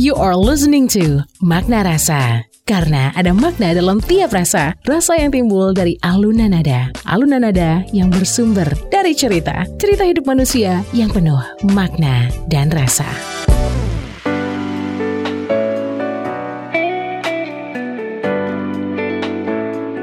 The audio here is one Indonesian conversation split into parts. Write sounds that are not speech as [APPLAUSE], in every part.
You are listening to Makna Rasa. Karena ada makna dalam tiap rasa, rasa yang timbul dari alunan nada. Alunan nada yang bersumber dari cerita. Cerita hidup manusia yang penuh makna dan rasa.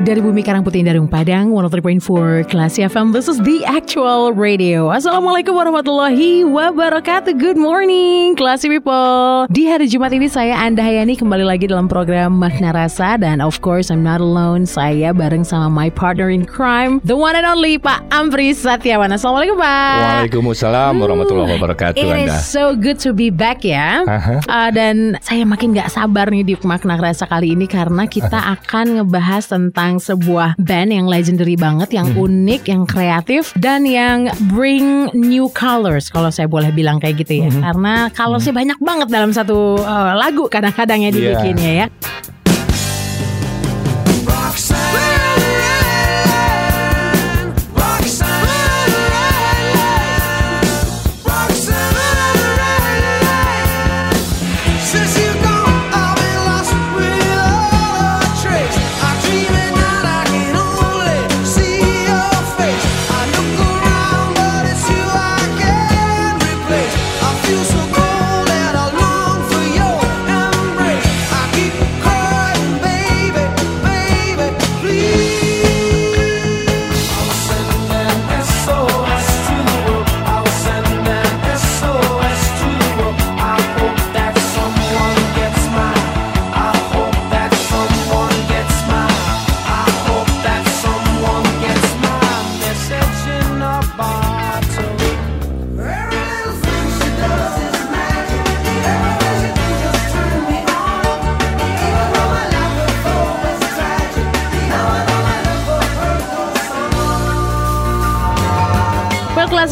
Dari Bumi Karangputih Darung Padang 103.4 Kelas FM This is the actual radio. Assalamualaikum warahmatullahi wabarakatuh. Good morning Classy people. Di hari Jumat ini saya Anda Hayani Kembali lagi dalam program Makna Rasa. Dan of course I'm not alone. Saya bareng sama my partner in crime The one and only Pak Amri Satyawan Assalamualaikum Pak. Waalaikumsalam warahmatullahi wabarakatuh It Anda. is so good to be back ya. Aha. Uh, Dan saya makin gak sabar nih di Makna Rasa kali ini Karena kita akan ngebahas tentang sebuah band yang legendary banget Yang Hmm. unik, yang kreatif Dan yang bring new colors Kalau saya boleh bilang kayak gitu Hmm. ya Karena colorsnya banyak banget dalam satu uh, lagu Kadang-kadang ya Iya. dibikinnya ya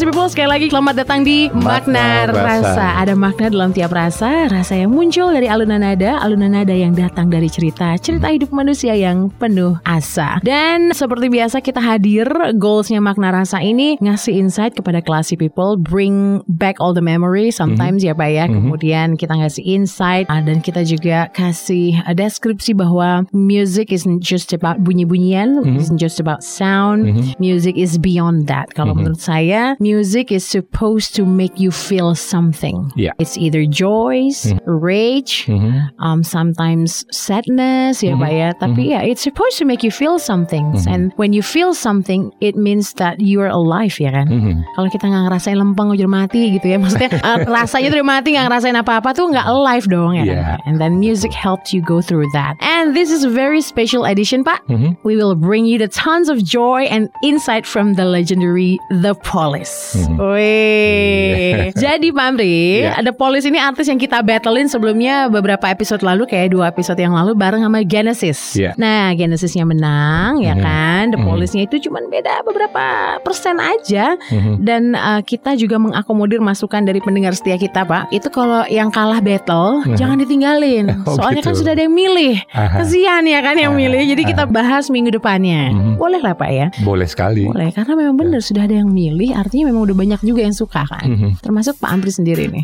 people, sekali lagi selamat datang di Makna, Makna Rasa. Rasa. Ada makna dalam tiap rasa, rasa yang muncul dari alunan nada, alunan nada yang datang dari cerita, cerita hidup manusia yang penuh asa. Dan seperti biasa kita hadir, goalsnya Makna Rasa ini ngasih insight kepada classy people, bring back all the memories sometimes ya Pak ya. Kemudian kita ngasih insight. Ah, dan kita juga kasih ah, deskripsi bahwa music isn't just about bunyi-bunyian, isn't just about sound, music is beyond that. Kalau menurut saya, music is supposed to make you feel something. Yeah. It's either joys, mm-hmm. rage, mm-hmm. um, sometimes sadness, ya mm-hmm. Pak ya. Tapi ya, it's supposed to make you feel something. And when you feel something, it means that you are alive, ya kan? Kalau kita nggak ngerasain lempeng udah mati gitu ya, maksudnya [LAUGHS] eh, uh, rasanya tuh udah mati nggak ngerasain apa-apa tuh nggak alive dong ya. kan? Yeah. And then music helped you go through that. And this is a very special edition, Pak. We will bring you the tons of joy and insight from the legendary The Police. Wih. Jadi Pak Amri, Yeah. The Police ini artis yang kita battlein sebelumnya beberapa episode lalu kayak dua episode yang lalu bareng sama Genesis. Yeah. Nah, Genesisnya menang ya kan. The Police-nya itu cuman beda beberapa persen aja dan uh, kita juga mengakomodir masukan dari pendengar setia kita, Pak. Itu kalau yang kalah battle jangan ditinggalin. [LAUGHS] Oh, Soalnya kan gitu. sudah ada yang milih. Aha. Kesian ya kan yang milih. Jadi kita bahas minggu depannya. Boleh lah, Pak ya. Boleh sekali. Boleh, karena memang benar sudah ada yang milih, artinya memang udah banyak juga yang suka kan. Termasuk Pak Amri sendiri nih.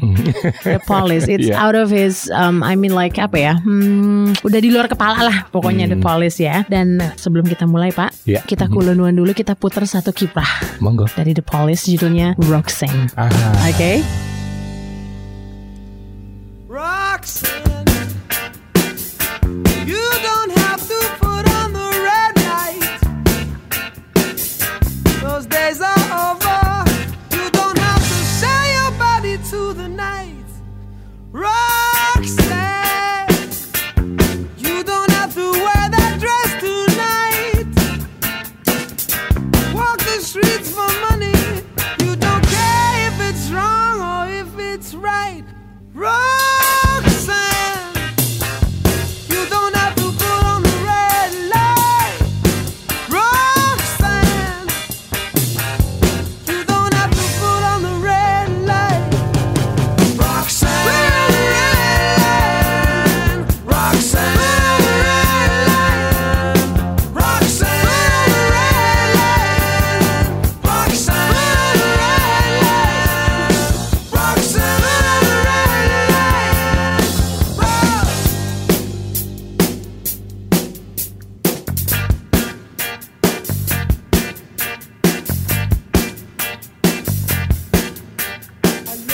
The Police, it's Yeah. out of his, um, I mean like apa ya? Hmm, udah di luar kepala lah pokoknya The Police ya. Dan sebelum kita mulai Pak, Yeah. kita kulunuan dulu kita putar satu kiprah Monggo. dari The Police judulnya Roxanne. Oke. Roxanne, you don't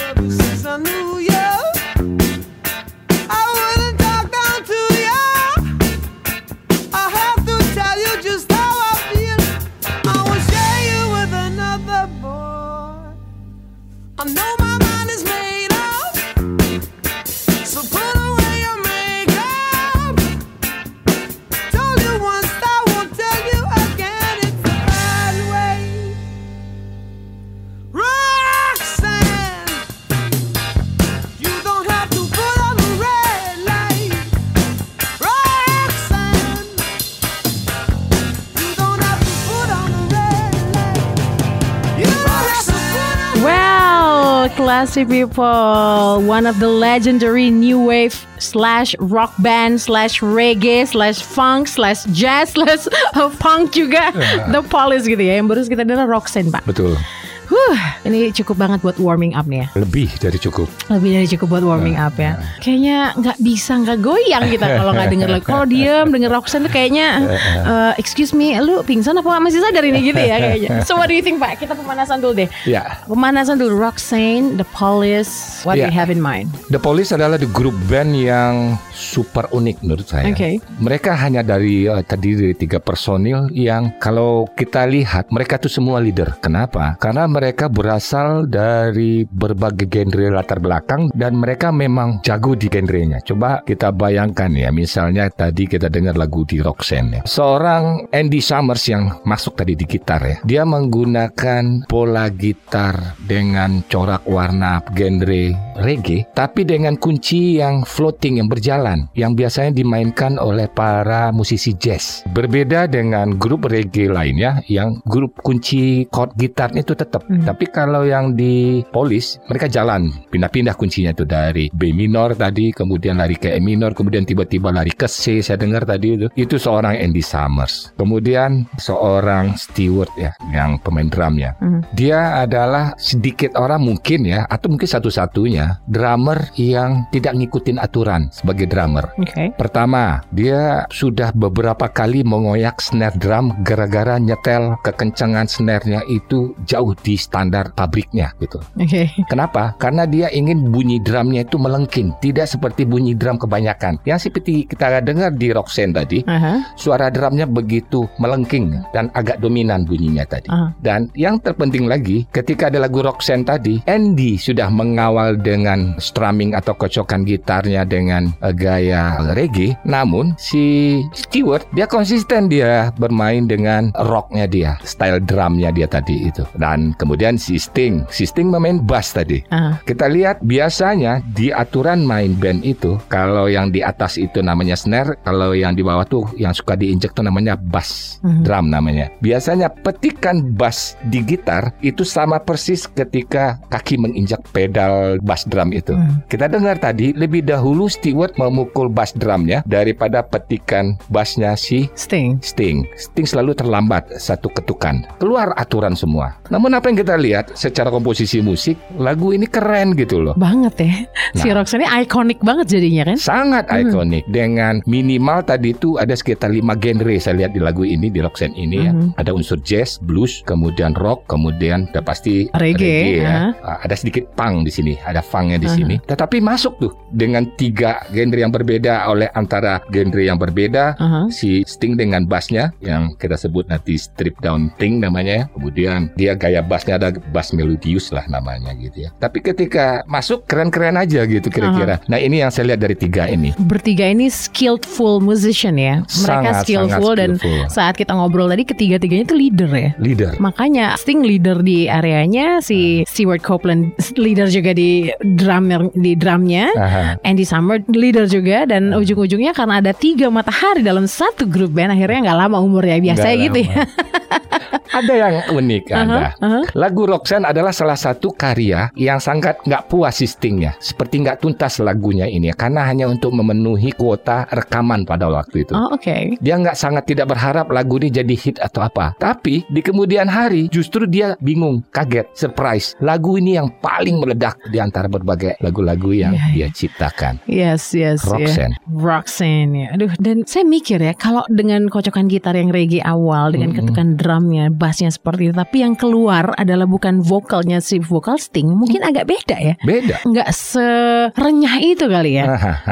ever since I knew you. Classy people, one of the legendary new wave slash rock band slash reggae slash funk slash jazz [LAUGHS] slash punk juga, The Police gitu ya. Yang baru kita dengar Roxanne pak. Betul. Ini cukup banget buat warming up nih ya. Lebih dari cukup. Lebih dari cukup buat warming up ya. Kayaknya nggak bisa nggak goyang kita [LAUGHS] kalau nggak denger lagu. Kalau diem denger Roxanne tuh kayaknya, [LAUGHS] eh, excuse me, lu pingsan apa masih sadar ini gitu ya kayaknya. [LAUGHS] So what do you think pak? Kita pemanasan dulu deh. Ya. Pemanasan dulu Roxanne, The Police, what do Ya. you have in mind? The Police adalah the grup band yang super unik menurut saya. Oke. Mereka hanya dari eh, terdiri dari tiga personil yang kalau kita lihat mereka tuh semua leader. Kenapa? Karena mereka berasal dari berbagai genre latar belakang dan mereka memang jago di genrenya. Coba kita bayangkan ya, misalnya tadi kita dengar lagu di Roxanne ya. Seorang Andy Summers yang masuk tadi di gitar ya. Dia menggunakan pola gitar dengan corak warna genre reggae tapi dengan kunci yang floating yang berjalan yang biasanya dimainkan oleh para musisi jazz. Berbeda dengan grup reggae lainnya yang grup kunci chord gitarnya itu tetap. Tapi kalau yang di Police mereka jalan pindah-pindah kuncinya itu dari B minor tadi kemudian lari ke E minor kemudian tiba-tiba lari ke C saya dengar tadi itu. Itu seorang Andy Summers. Kemudian seorang Stewart ya yang pemain drumnya. Dia adalah sedikit orang mungkin ya atau mungkin satu-satunya drummer yang tidak ngikutin aturan sebagai drummer. Oke. Pertama, dia sudah beberapa kali mengoyak snare drum gara-gara nyetel kekencangan snare-nya itu jauh di standar pabriknya gitu. Oke. Kenapa? Karena dia ingin bunyi drumnya itu melengking, tidak seperti bunyi drum kebanyakan. Yang seperti kita dengar di Roxanne tadi, Aha. suara drumnya begitu melengking dan agak dominan bunyinya tadi. Aha. Dan yang terpenting lagi, ketika ada lagu Roxanne tadi, Andy sudah mengawal dengan strumming atau kocokan gitarnya dengan eh, gaya reggae. Namun si Stewart dia konsisten dia bermain dengan rocknya dia, style drumnya dia tadi itu. Dan kemudian si Sting, si Sting memain bass tadi. Aha. Kita lihat biasanya di aturan main band itu kalau yang di atas itu namanya snare, kalau yang di bawah tuh yang suka diinjek tuh namanya bass Mhm. drum namanya. Biasanya petikan bass di gitar itu sama persis ketika kaki menginjak pedal bass drum itu. Hmm. Kita dengar tadi lebih dahulu Stewart memukul bass drumnya daripada petikan bassnya si Sting. Sting. Sting selalu terlambat satu ketukan. Keluar aturan semua. Namun apa yang kita lihat secara komposisi musik, lagu ini keren gitu loh. Banget ya. Si Nah. Roxanne ini ikonik banget jadinya kan. Sangat ikonik dengan minimal tadi itu ada sekitar lima genre saya lihat di lagu ini di Roxanne ini ya. Mhm. Ada unsur jazz, blues, kemudian rock, kemudian udah pasti Reggae, ya. Ah, Ada sedikit punk di sini, ada funknya di Aha. sini. Tetapi masuk tuh dengan tiga genre yang berbeda oleh antara genre yang berbeda Aha. si Sting dengan bassnya yang kita sebut nanti strip down thing namanya ya. Kemudian dia gaya bassnya ada bass melodius lah namanya gitu ya. Tapi ketika masuk keren-keren aja gitu kira-kira. Nah ini yang saya lihat dari tiga ini. Bertiga ini skillful musician ya. Mereka Sangat, skillful sangat dan skillful. saat kita ngobrol tadi ketiga-tiganya itu leader ya. Leader. Makanya Sting leader di areanya, si Stewart Copeland leader juga di drummer di drumnya. Aha. Andy Summer leader juga dan ujung-ujungnya karena ada tiga matahari dalam satu grup band akhirnya nggak lama umurnya biasanya Nggak gitu ya. [LAUGHS] Ada yang unik ada. aha. Lagu Roxanne adalah salah satu karya yang sangat nggak puas si Stingnya. Seperti nggak tuntas lagunya ini karena hanya untuk memenuhi kuota rekaman pada waktu itu. Oh oke. Dia nggak sangat tidak berharap lagu ini jadi hit atau apa. Tapi di kemudian hari justru dia bingung, kaget, surprise. Lagu ini yang paling meledak di antara berbagai lagu-lagu yang Iya, dia ciptakan. Yes, yes. Roxanne. Roxanne ya. Aduh, dan saya mikir ya kalau dengan kocokan gitar yang reggae awal dengan Mm-mm. ketukan drumnya bassnya seperti itu, tapi yang keluar adalah bukan vokalnya si vokal Sting, mungkin agak beda ya. Beda. Nggak serenyah itu kali ya.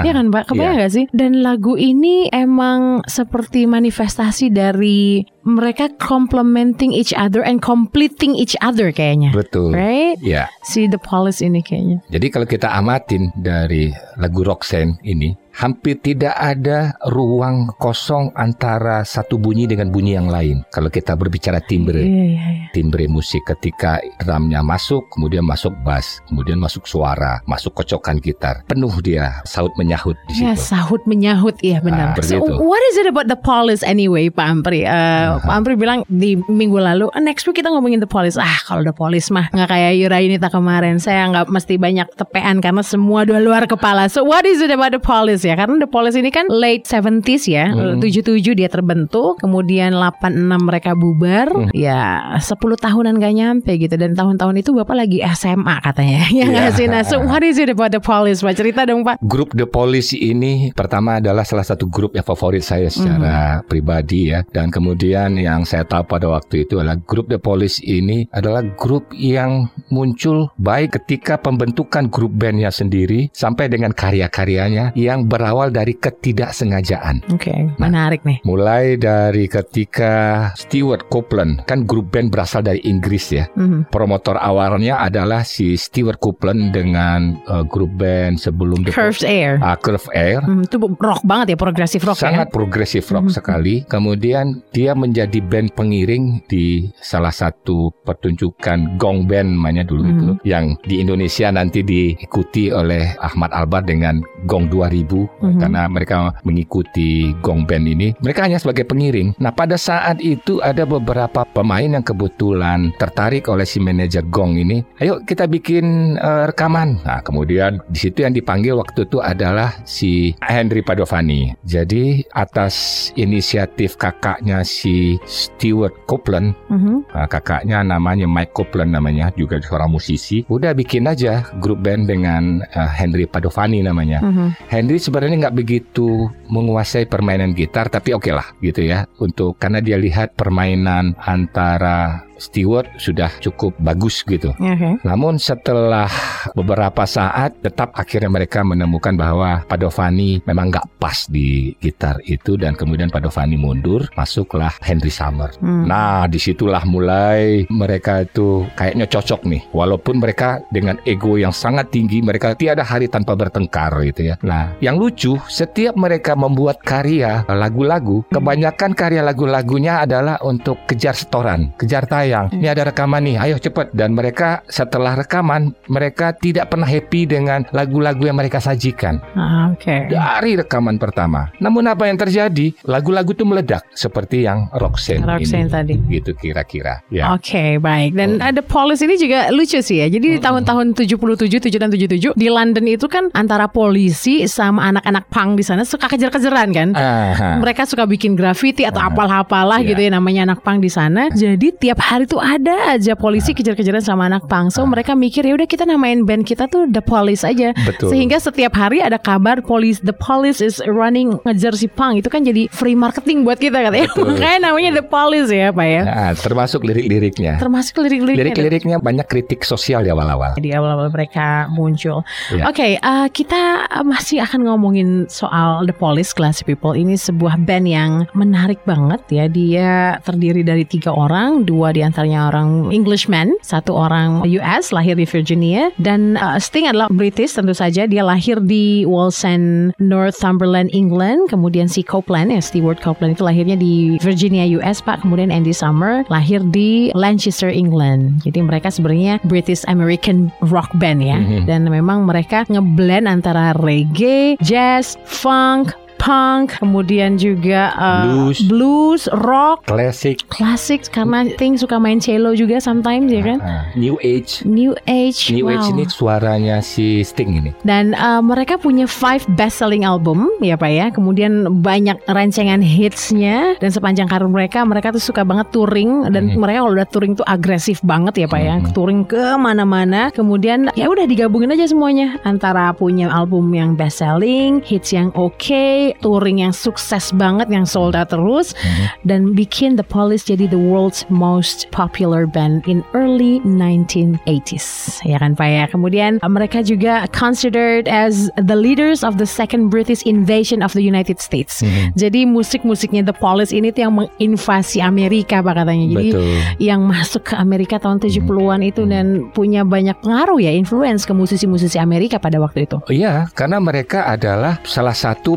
Iya kan Mbak, kebayang Iya. nggak sih? Dan lagu ini emang seperti manifestasi dari mereka complementing each other and completing each other kayaknya. Betul. Right? Ya. Si The Police ini kayaknya. Jadi kalau kita amatin dari lagu Roxanne ini, hampir tidak ada ruang kosong antara satu bunyi dengan bunyi yang lain. Kalau kita berbicara timbre, Iya, iya, iya. timbre musik ketika drumnya masuk, kemudian masuk bass, kemudian masuk suara, masuk kocokan gitar, penuh dia saut menyahut di Ya situ. sahut menyahut iya benar. Ah, so, what is it about the Police anyway, Pak Ampri? Uh, Pak Ampri bilang di minggu lalu, "Ah, next week kita ngomongin the Police. Ah, kalau the Police mah nggak kayak Yura ini tak kemarin. Saya nggak mesti banyak tepean karena semua dua luar kepala. So what is it about the Police ya? Karena the Police ini kan late 70s ya, 77 dia terbentuk, kemudian 86 mereka bubar. Ya 10 tahunan gak nyampe gitu dan tahun-tahun itu Bapak lagi SMA katanya. [LAUGHS] ya nggak sih? Nah, so what is it about the Police? Pak cerita dong, Pak. Grup The Police ini pertama adalah salah satu grup yang favorit saya secara pribadi ya dan kemudian yang saya tahu pada waktu itu adalah grup The Police ini adalah grup yang muncul baik ketika pembentukan grup bandnya sendiri sampai dengan karya-karyanya yang berawal dari ketidaksengajaan. Oke, menarik nih. Mulai dari ketika Stewart Copeland kan grup band berasal dari Inggris ya. Mhm. Promotor awalnya adalah si Stewart Copeland dengan uh, grup band sebelum The Curved Air. Ah, Curve Air Hmm, itu rock banget ya, progresif rock sangat ya. progresif rock sekali. Kemudian dia menjadi band pengiring di salah satu pertunjukan gong band namanya dulu itu yang di Indonesia nanti diikuti oleh Ahmad Albar dengan Gong 2000 karena mereka mengikuti gong band ini. Mereka hanya sebagai pengiring. Nah, pada saat itu ada beberapa pemain yang kebetulan tertarik oleh si manajer gong ini. Ayo kita bikin eh, rekaman. Nah, kemudian di situ yang dipanggil waktu itu adalah si Henry Padovani. Jadi atas inisiatif kakaknya si Stewart Copeland, Mhm. nah, kakaknya namanya Mike Copeland namanya, juga seorang musisi. Udah bikin aja grup band dengan eh, Henry Padovani namanya. Mhm. Henry sebenarnya nggak begitu menguasai permainan gitar, tapi oke lah gitu ya. Untuk karena dia lihat permainan antara Stewart sudah cukup bagus gitu. Namun setelah beberapa saat tetap akhirnya mereka menemukan bahwa Padovani memang nggak pas di gitar itu dan kemudian Padovani mundur, masuklah Henry Summer. Hmm. Nah di situlah mulai mereka itu kayaknya cocok nih. Walaupun mereka dengan ego yang sangat tinggi, mereka tiada hari tanpa bertengkar gitu ya. Nah yang lucu setiap mereka membuat karya lagu-lagu, kebanyakan karya lagu-lagunya adalah untuk kejar setoran, kejar tayang. Ini ada rekaman nih, ayo cepet. Dan mereka setelah rekaman, mereka tidak pernah happy dengan lagu-lagu yang mereka sajikan Ah, Oke. dari rekaman pertama. Namun apa yang terjadi? Lagu-lagu itu meledak seperti yang Roxanne, Roxanne ini. tadi. Gitu kira-kira. Ya. Oke, baik. Dan ada Police ini juga lucu sih ya. Jadi di tahun-tahun 77, 7 dan 77 di London itu kan antara polisi sama anak-anak punk di sana suka kejar-kejaran kan. Aha. Mereka suka bikin graffiti atau apalah-apalah Iya. gitu ya namanya anak punk di sana. Jadi tiap hari tuh ada aja polisi kejar-kejaran sama anak punk. So mereka mikir ya udah kita namain band kita tuh The Police aja. Betul. Sehingga setiap hari ada kabar police The Police is running ngejar si punk. Itu kan jadi free marketing buat kita katanya. [LAUGHS] Makanya namanya The Police ya, Pak ya. Nah, termasuk lirik-liriknya. Termasuk lirik-liriknya. Lirik-liriknya banyak kritik sosial di awal-awal. di awal-awal mereka muncul. Ya. Oke, eh, kita masih akan ngomongin soal The Police Classy People. Ini sebuah band yang menarik banget ya. Dia terdiri dari tiga orang, dua di antaranya orang Englishman, satu orang US lahir di Virginia, dan eh, Sting adalah British tentu saja. Dia lahir di Wallsend, Northumberland, England. Kemudian si Copeland ya, Stewart Copeland itu lahirnya di Virginia, US, Pak. Kemudian Andy Summer lahir di Lancaster, England. Jadi mereka sebenarnya British American rock band ya. Dan memang mereka ngeblend antara reggae, jazz, funk, punk, kemudian juga uh, Blues. blues, rock, Klasik, klasik karena Ting suka main cello juga sometimes ya kan. ah, New Age. New Age, New Age wow. ini suaranya si Sting ini. Dan uh, mereka punya five best selling album ya Pak ya. Kemudian banyak rancangan hitsnya dan sepanjang karir mereka mereka tuh suka banget touring dan mereka kalau udah touring tuh agresif banget ya Pak ya. Touring ke mana-mana. Kemudian ya udah digabungin aja semuanya antara punya album yang best selling, hits yang oke, touring yang sukses banget yang sold out terus Mhm. dan bikin The Police jadi the world's most popular band in early 1980s. Ya kan Pak ya. Kemudian uh, mereka juga considered as the leaders of the second British invasion of the United States. Mhm. Jadi musik-musiknya The Police ini tuh yang menginvasi Amerika Pak katanya. Jadi Betul. yang masuk ke Amerika tahun 70-an itu dan punya banyak pengaruh ya, influence ke musisi-musisi Amerika pada waktu itu. Oh Iya, karena mereka adalah salah satu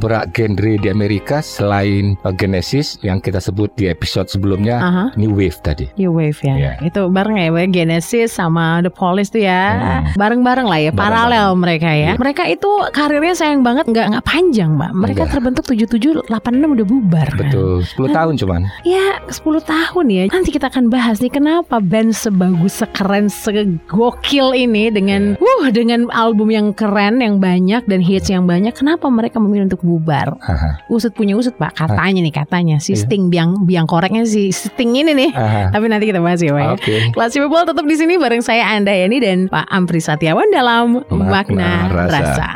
pendobrak genre di Amerika selain uh, Genesis yang kita sebut di episode sebelumnya Aha. New Wave tadi. New Wave ya. Iya. Itu bareng ya Genesis sama The Police tuh ya. Hmm. Bareng-bareng lah ya, Bareng-bareng. paralel mereka ya. Iya. Mereka itu karirnya sayang banget nggak nggak panjang, Mbak. Mereka Enggak. terbentuk 77 86 udah bubar. kan. Betul, 10 tahun cuman. Ya 10 tahun ya Nanti kita akan bahas nih Kenapa band sebagus Sekeren Segokil ini Dengan Iya. uh Dengan album yang keren Yang banyak Dan hits yang banyak Kenapa mereka memilih untuk bubar Aha. Usut punya usut pak Katanya nih katanya Si Iya. Sting biang, biang koreknya si Sting ini nih Aha. Tapi nanti kita bahas ya Pak ya. Oke. Classy People tetap di sini bareng saya Anda Yani dan Pak Ampri Satiawan dalam Makna, Makna Rasa. Rasa.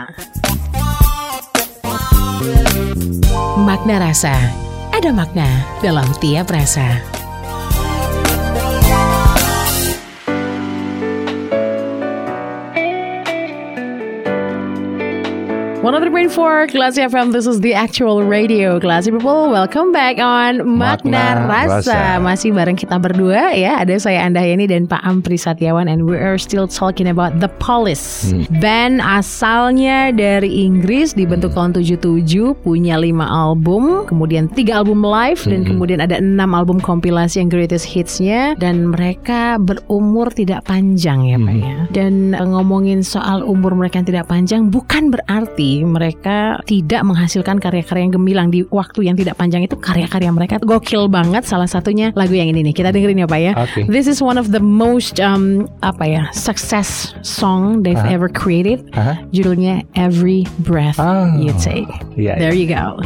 Makna Rasa. Ada makna dalam tiap rasa. One other point for Classy FM. This is the actual radio. Classy people, welcome back on Makna, Makna Rasa. Rasa. Masih bareng kita berdua ya. Ada saya Anda Yani dan Pak Ampri Satiawan and we are still talking about The Police. Hmm. Band asalnya dari Inggris dibentuk tahun 77, punya 5 album, kemudian 3 album live dan Hmm. kemudian ada 6 album kompilasi yang greatest hitsnya dan mereka berumur tidak panjang ya Pak Hmm. ya. Dan eh, ngomongin soal umur mereka yang tidak panjang bukan berarti mereka tidak menghasilkan karya-karya yang gemilang di waktu yang tidak panjang itu karya-karya mereka gokil banget salah satunya lagu yang ini nih kita dengerin ya Pak ya. Oke. This is one of the most um, apa ya success song they've Aha. ever created. Aha. Judulnya Every Breath Ah. You Take. Iya. There you go.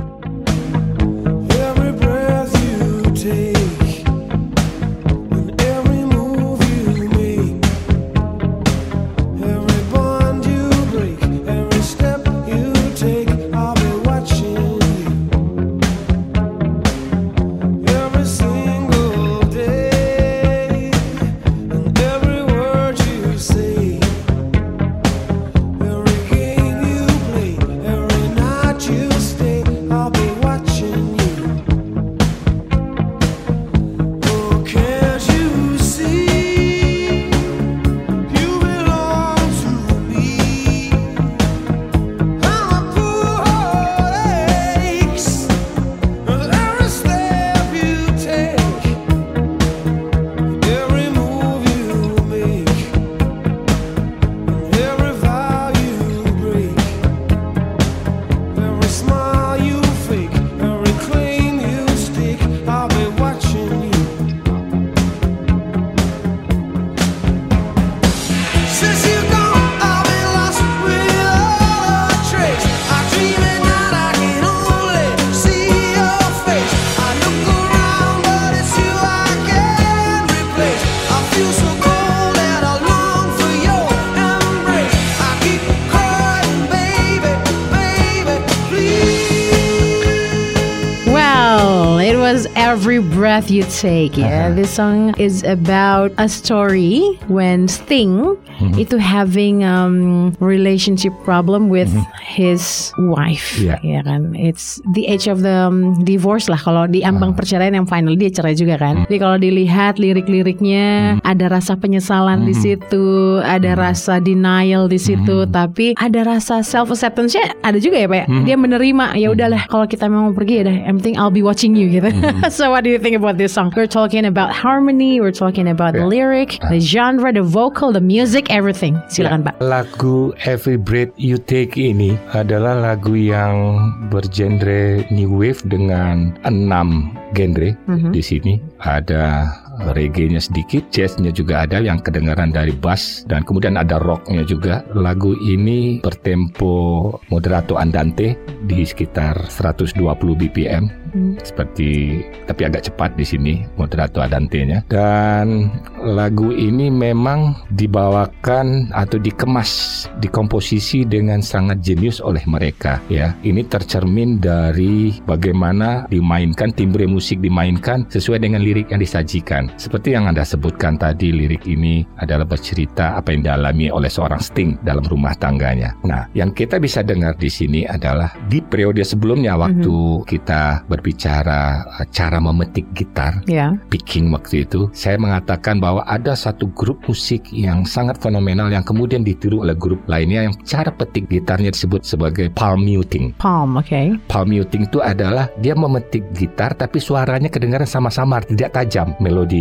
Every Breath You Take ya. Uh-huh. This song is about a story when Sting mm-hmm. itu having um, relationship problem with mm-hmm. His wife. Iya. Ya kan. It's the age of the um, divorce lah kalau di ambang perceraian yang final dia cerai juga kan. Jadi kalau dilihat lirik-liriknya ada rasa penyesalan di situ, ada rasa denial di situ, tapi ada rasa self acceptance-nya ada juga ya Pak. ya? Dia menerima ya udahlah kalau kita memang pergi ya dah, yang penting I'll be watching you gitu. [LAUGHS] so what do you think about this song? We're talking about harmony, we're talking about the Yeah. lyric, the genre, the vocal, the music, everything. Silakan Pak. Lagu Every Breath You Take ini adalah lagu yang bergenre new wave dengan enam genre Mhm. di sini. Ada reggae-nya sedikit, jazz-nya juga ada yang kedengaran dari bass dan kemudian ada rock-nya juga. Lagu ini bertempo moderato andante di sekitar 120 BPM Hmm. seperti tapi agak cepat di sini moderato andante-nya dan lagu ini memang dibawakan atau dikemas dikomposisi dengan sangat jenius oleh mereka ya ini tercermin dari bagaimana dimainkan timbre musik dimainkan sesuai dengan lirik yang disajikan seperti yang anda sebutkan tadi lirik ini adalah bercerita apa yang dialami oleh seorang Sting dalam rumah tangganya nah yang kita bisa dengar di sini adalah di periode sebelumnya waktu kita berbicara uh, cara memetik gitar Ya. picking waktu itu, saya mengatakan bahwa ada satu grup musik yang sangat fenomenal yang kemudian ditiru oleh grup lainnya yang cara petik gitarnya disebut sebagai palm muting. Palm, oke. Palm muting itu adalah dia memetik gitar tapi suaranya kedengaran sama-samar, tidak tajam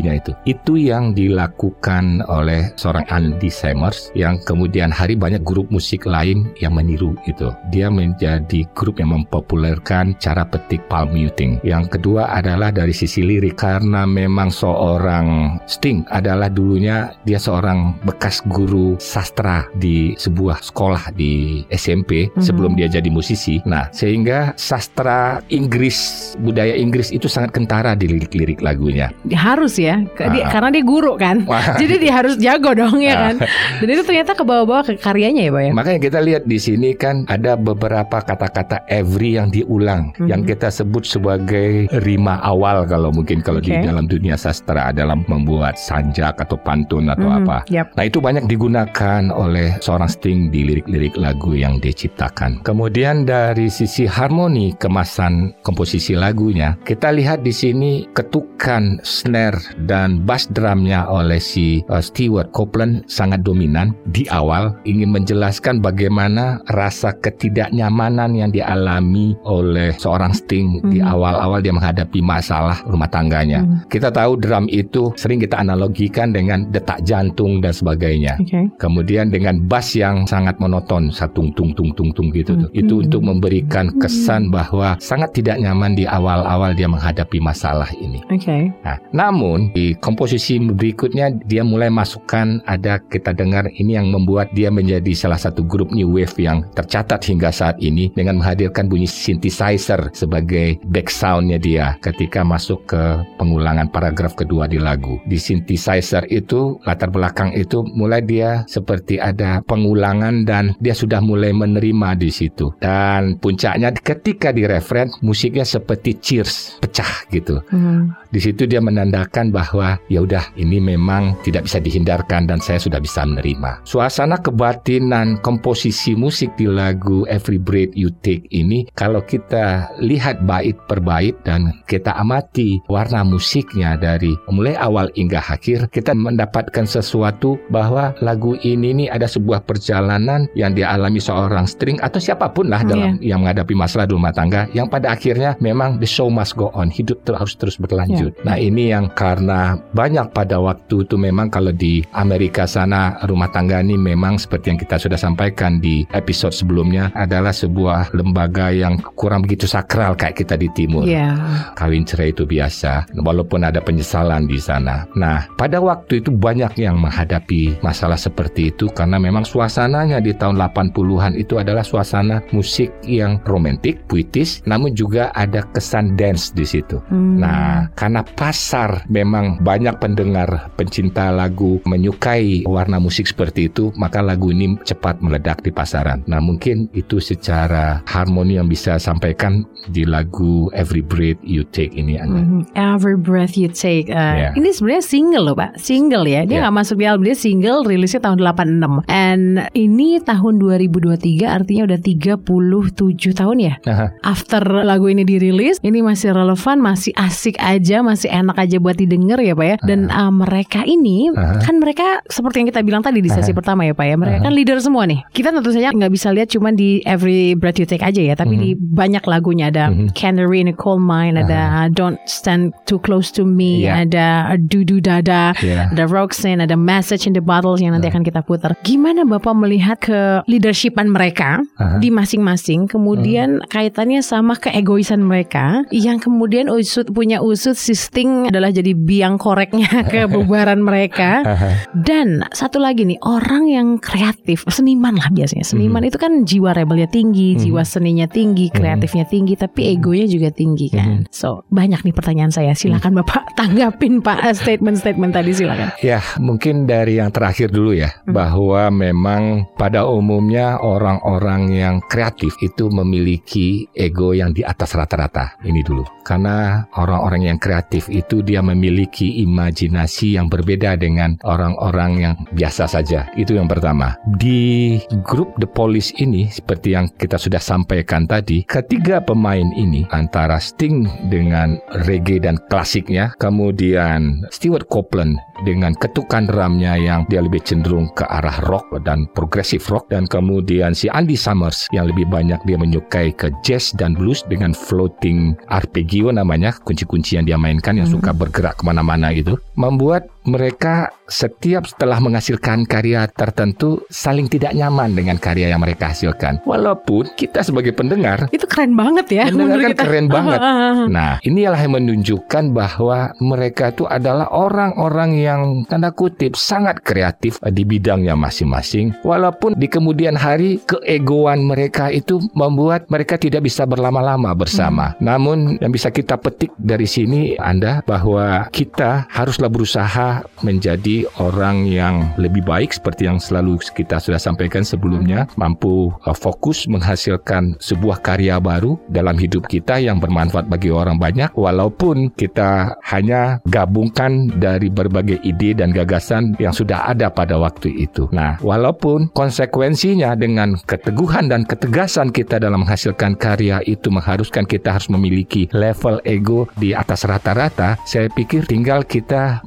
itu. Itu yang dilakukan oleh seorang Andy Summers yang kemudian hari banyak grup musik lain yang meniru itu. Dia menjadi grup yang mempopulerkan cara petik palm muting. Yang kedua adalah dari sisi lirik karena memang seorang Sting adalah dulunya dia seorang bekas guru sastra di sebuah sekolah di SMP Mhm. sebelum dia jadi musisi. Nah, sehingga sastra Inggris, budaya Inggris itu sangat kentara di lirik-lirik lagunya. Harus ya, Ke- dia- Ah. karena dia guru kan. Wah. [LAUGHS] Jadi dia harus jago dong ya kan. Dan itu ternyata ke karyanya ya, Pak ya. Makanya kita lihat di sini kan ada beberapa kata-kata every yang diulang Mhm. yang kita sebut sebagai rima awal kalau mungkin kalau di Oke. dalam dunia sastra dalam membuat sanjak atau pantun atau Mhm, apa. yap. Nah itu banyak digunakan oleh seorang Sting di lirik-lirik lagu yang dia ciptakan. Kemudian dari sisi harmoni kemasan komposisi lagunya, kita lihat di sini ketukan snare dan bass drumnya oleh si uh, Stewart Copeland sangat dominan di awal ingin menjelaskan bagaimana rasa ketidaknyamanan yang dialami oleh seorang Sting di Mhm. awal-awal dia menghadapi masalah rumah tangganya. Mhm. Kita tahu drum itu sering kita analogikan dengan detak jantung dan sebagainya. Oke. Kemudian dengan bass yang sangat monoton, satung tung tung tung tung gitu tuh. Hmm. Itu untuk memberikan kesan bahwa sangat tidak nyaman di awal-awal dia menghadapi masalah ini. Oke. Nah, namun di komposisi berikutnya dia mulai masukkan ada kita dengar ini yang membuat dia menjadi salah satu grup new wave yang tercatat hingga saat ini dengan menghadirkan bunyi synthesizer sebagai back soundnya dia ketika masuk ke pengulangan paragraf kedua di lagu. Di synthesizer itu latar belakang itu mulai dia seperti ada pengulangan dan dia sudah mulai menerima di situ. Dan puncaknya ketika di referen musiknya seperti cheers pecah gitu. Mhm. Di situ dia menandakan bahwa ya udah ini memang tidak bisa dihindarkan dan saya sudah bisa menerima. Suasana kebatinan komposisi musik di lagu Every Breath You Take ini kalau kita lihat bait per bait dan kita amati warna musiknya dari mulai awal hingga akhir kita mendapatkan sesuatu bahwa lagu ini nih ada sebuah perjalanan yang dialami seorang string atau siapa pun lah dalam yang menghadapi masalah rumah tangga yang pada akhirnya memang the show must go on hidup harus terus berlanjut. Nah ini yang karena banyak pada waktu itu memang kalau di Amerika sana rumah tangga ini memang seperti yang kita sudah sampaikan di episode sebelumnya adalah sebuah lembaga yang kurang begitu sakral kayak kita di timur Iya. kawin cerai itu biasa walaupun ada penyesalan di sana. Nah, pada waktu itu banyak yang menghadapi masalah seperti itu karena memang suasananya di tahun 80-an itu adalah suasana musik yang romantik, puitis, namun juga ada kesan dance di situ. Hmm. Nah, karena pasar memang banyak pendengar pencinta lagu menyukai warna musik seperti itu, maka lagu ini cepat meledak di pasaran. Nah, mungkin itu secara harmoni yang bisa sampaikan di lagu Every Breath You Take ini Anda. Mhm. Every breath you take. Uh, Yeah. Ini sebenarnya single loh pak, single ya. Dia Yeah. nggak masuk di album dia single, rilisnya tahun 86. And ini tahun 2023 artinya udah 37 tahun ya. Aha. After lagu ini dirilis, ini masih relevan, masih asik aja, masih enak aja buat didengar ya pak ya. Dan uh, mereka ini Aha. kan mereka seperti yang kita bilang tadi di sesi pertama ya pak ya. Mereka kan leader semua nih. Kita tentu saja nggak bisa lihat cuma di Every Breath You Take aja ya, tapi di banyak lagunya ada Mhm. Canary in a Coal Mine, ada Don't Stand Too Close to Me, Iya. ada Dudu Dada, Iya. ada Roxanne, ada Message in the Bottles yang nanti akan kita putar. Gimana Bapak melihat ke leadershipan mereka di masing-masing, kemudian kaitannya sama keegoisan mereka yang kemudian usut punya usut si Sting adalah jadi biang koreknya [LAUGHS] ke bubaran mereka. Dan satu lagi nih orang yang kreatif, seniman lah biasanya. Seniman itu kan jiwa rebelnya tinggi, jiwa seninya tinggi, kreatifnya tinggi, tapi egonya juga tinggi kan. So banyak nih pertanyaan saya. Silakan bapak [LAUGHS] tanggapin pak statement-statement tadi silakan. Ya, mungkin dari yang terakhir dulu ya, bahwa memang pada umumnya orang-orang yang kreatif itu memiliki ego yang di atas rata-rata. Ini dulu. Karena orang-orang yang kreatif itu dia memiliki imajinasi yang berbeda dengan orang-orang yang biasa saja. Itu yang pertama. Di grup The Police ini, seperti yang kita sudah sampaikan tadi, ketiga pemain ini antara Sting dengan reggae dan klasiknya, kemudian Stewart Copeland dengan ketukan drumnya yang dia lebih cenderung ke arah rock dan progressive rock. Dan kemudian si Andy Summers yang lebih banyak dia menyukai ke jazz dan blues dengan floating arpeggio namanya kunci-kunci yang dia mainkan yang suka bergerak ke mana-mana gitu membuat mereka setiap setelah menghasilkan karya tertentu saling tidak nyaman dengan karya yang mereka hasilkan walaupun kita sebagai pendengar Itu keren banget ya. Mendengar menurut kan kita. keren banget. [LAUGHS] Ah, ah, ah. Nah, inilah yang menunjukkan bahwa mereka itu adalah orang-orang yang tanda kutip sangat kreatif di bidangnya masing-masing. Walaupun di kemudian hari keegoan mereka itu membuat mereka tidak bisa berlama-lama bersama. Namun yang bisa kita petik dari sini Anda bahwa kita haruslah berusaha menjadi orang yang lebih baik seperti yang selalu kita sudah sampaikan sebelumnya, mampu uh, fokus menghasilkan sebuah karya baru dalam hidup kita yang bermanfaat bagi orang banyak walaupun kita hanya gabungkan dari berbagai ide dan gagasan yang sudah ada pada waktu itu. Nah, walaupun konsekuensinya dengan keteguhan dan ketegasan kita dalam menghasilkan karya itu mengharuskan kita harus memiliki level ego di atas rata-rata, saya pikir tinggal kita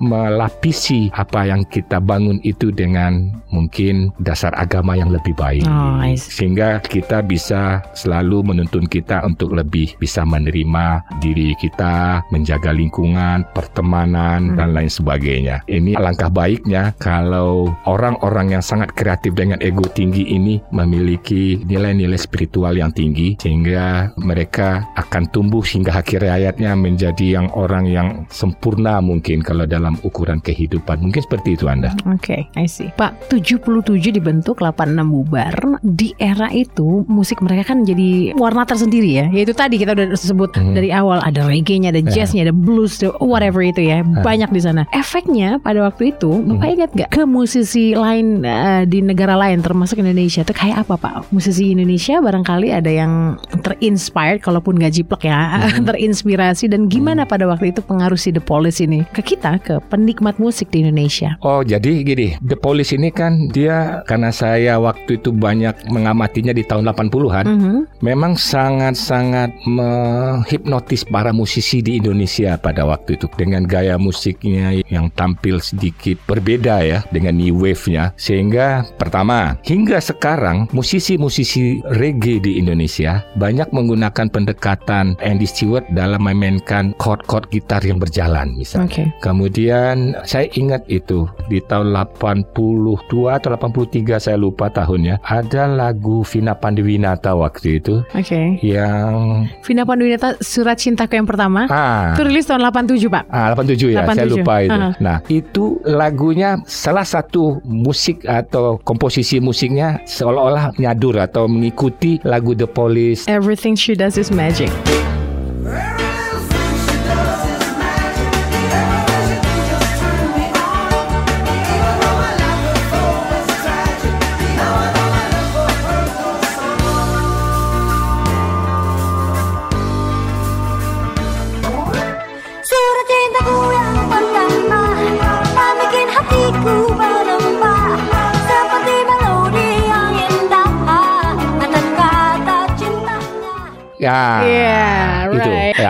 melapisi apa yang kita bangun itu dengan mungkin dasar agama yang lebih baik. Oh. Sehingga kita bisa selalu menuntun kita untuk lebih bisa menerima diri kita, menjaga lingkungan, pertemanan, dan lain sebagainya. Ini alangkah baiknya kalau orang-orang yang sangat kreatif dengan ego tinggi ini memiliki nilai-nilai spiritual yang tinggi sehingga mereka akan tumbuh hingga akhir hayatnya menjadi yang orang yang sempurna mungkin kalau dalam ukuran kehidupan. Mungkin seperti itu Anda. Oke, I see. Pak, 77 dibentuk, 86 bubar. Di era itu musik mereka kan jadi warna tersendiri ya. Yaitu tadi kita udah sebut Hmm. dari awal ada reggae-nya, ada jazznya, ada blues, ada whatever itu ya. Banyak di sana. Efeknya pada waktu itu, Bapak Hmm. ingat gak ke musisi lain eh, di negara lain termasuk Indonesia itu kayak apa Pak? Musisi Indonesia barangkali ada yang terinspired kalaupun gak jiplek ya, Hmm. [LAUGHS] terinspirasi dan gimana pada waktu itu pengaruh si The Police ini ke kita, ke penikmat musik di Indonesia? Oh jadi gini, The Police ini kan dia karena saya waktu itu banyak mengamatinya di tahun 80-an, Mhm. memang sangat-sangat menghipnotis para musisi di Indonesia pada waktu itu dengan gaya musiknya yang tampil sedikit berbeda ya dengan new wave-nya sehingga pertama hingga sekarang musisi-musisi reggae di Indonesia banyak menggunakan pendekatan Andy Stewart dalam memainkan chord-chord gitar yang berjalan misalnya. Oke. Kemudian saya ingat itu di tahun 82 atau 83 saya lupa tahunnya ada lagu Vina Pandiwinata waktu itu Oke. yang Vina Panduwinata Surat Cintaku yang pertama. ah Itu rilis tahun 87, Pak. Ah, 87 ya, saya 87. lupa itu. Ah. Nah, itu lagunya salah satu musik atau komposisi musiknya seolah-olah nyadur atau mengikuti lagu The Police. Everything she does is magic. Cintanya Ya.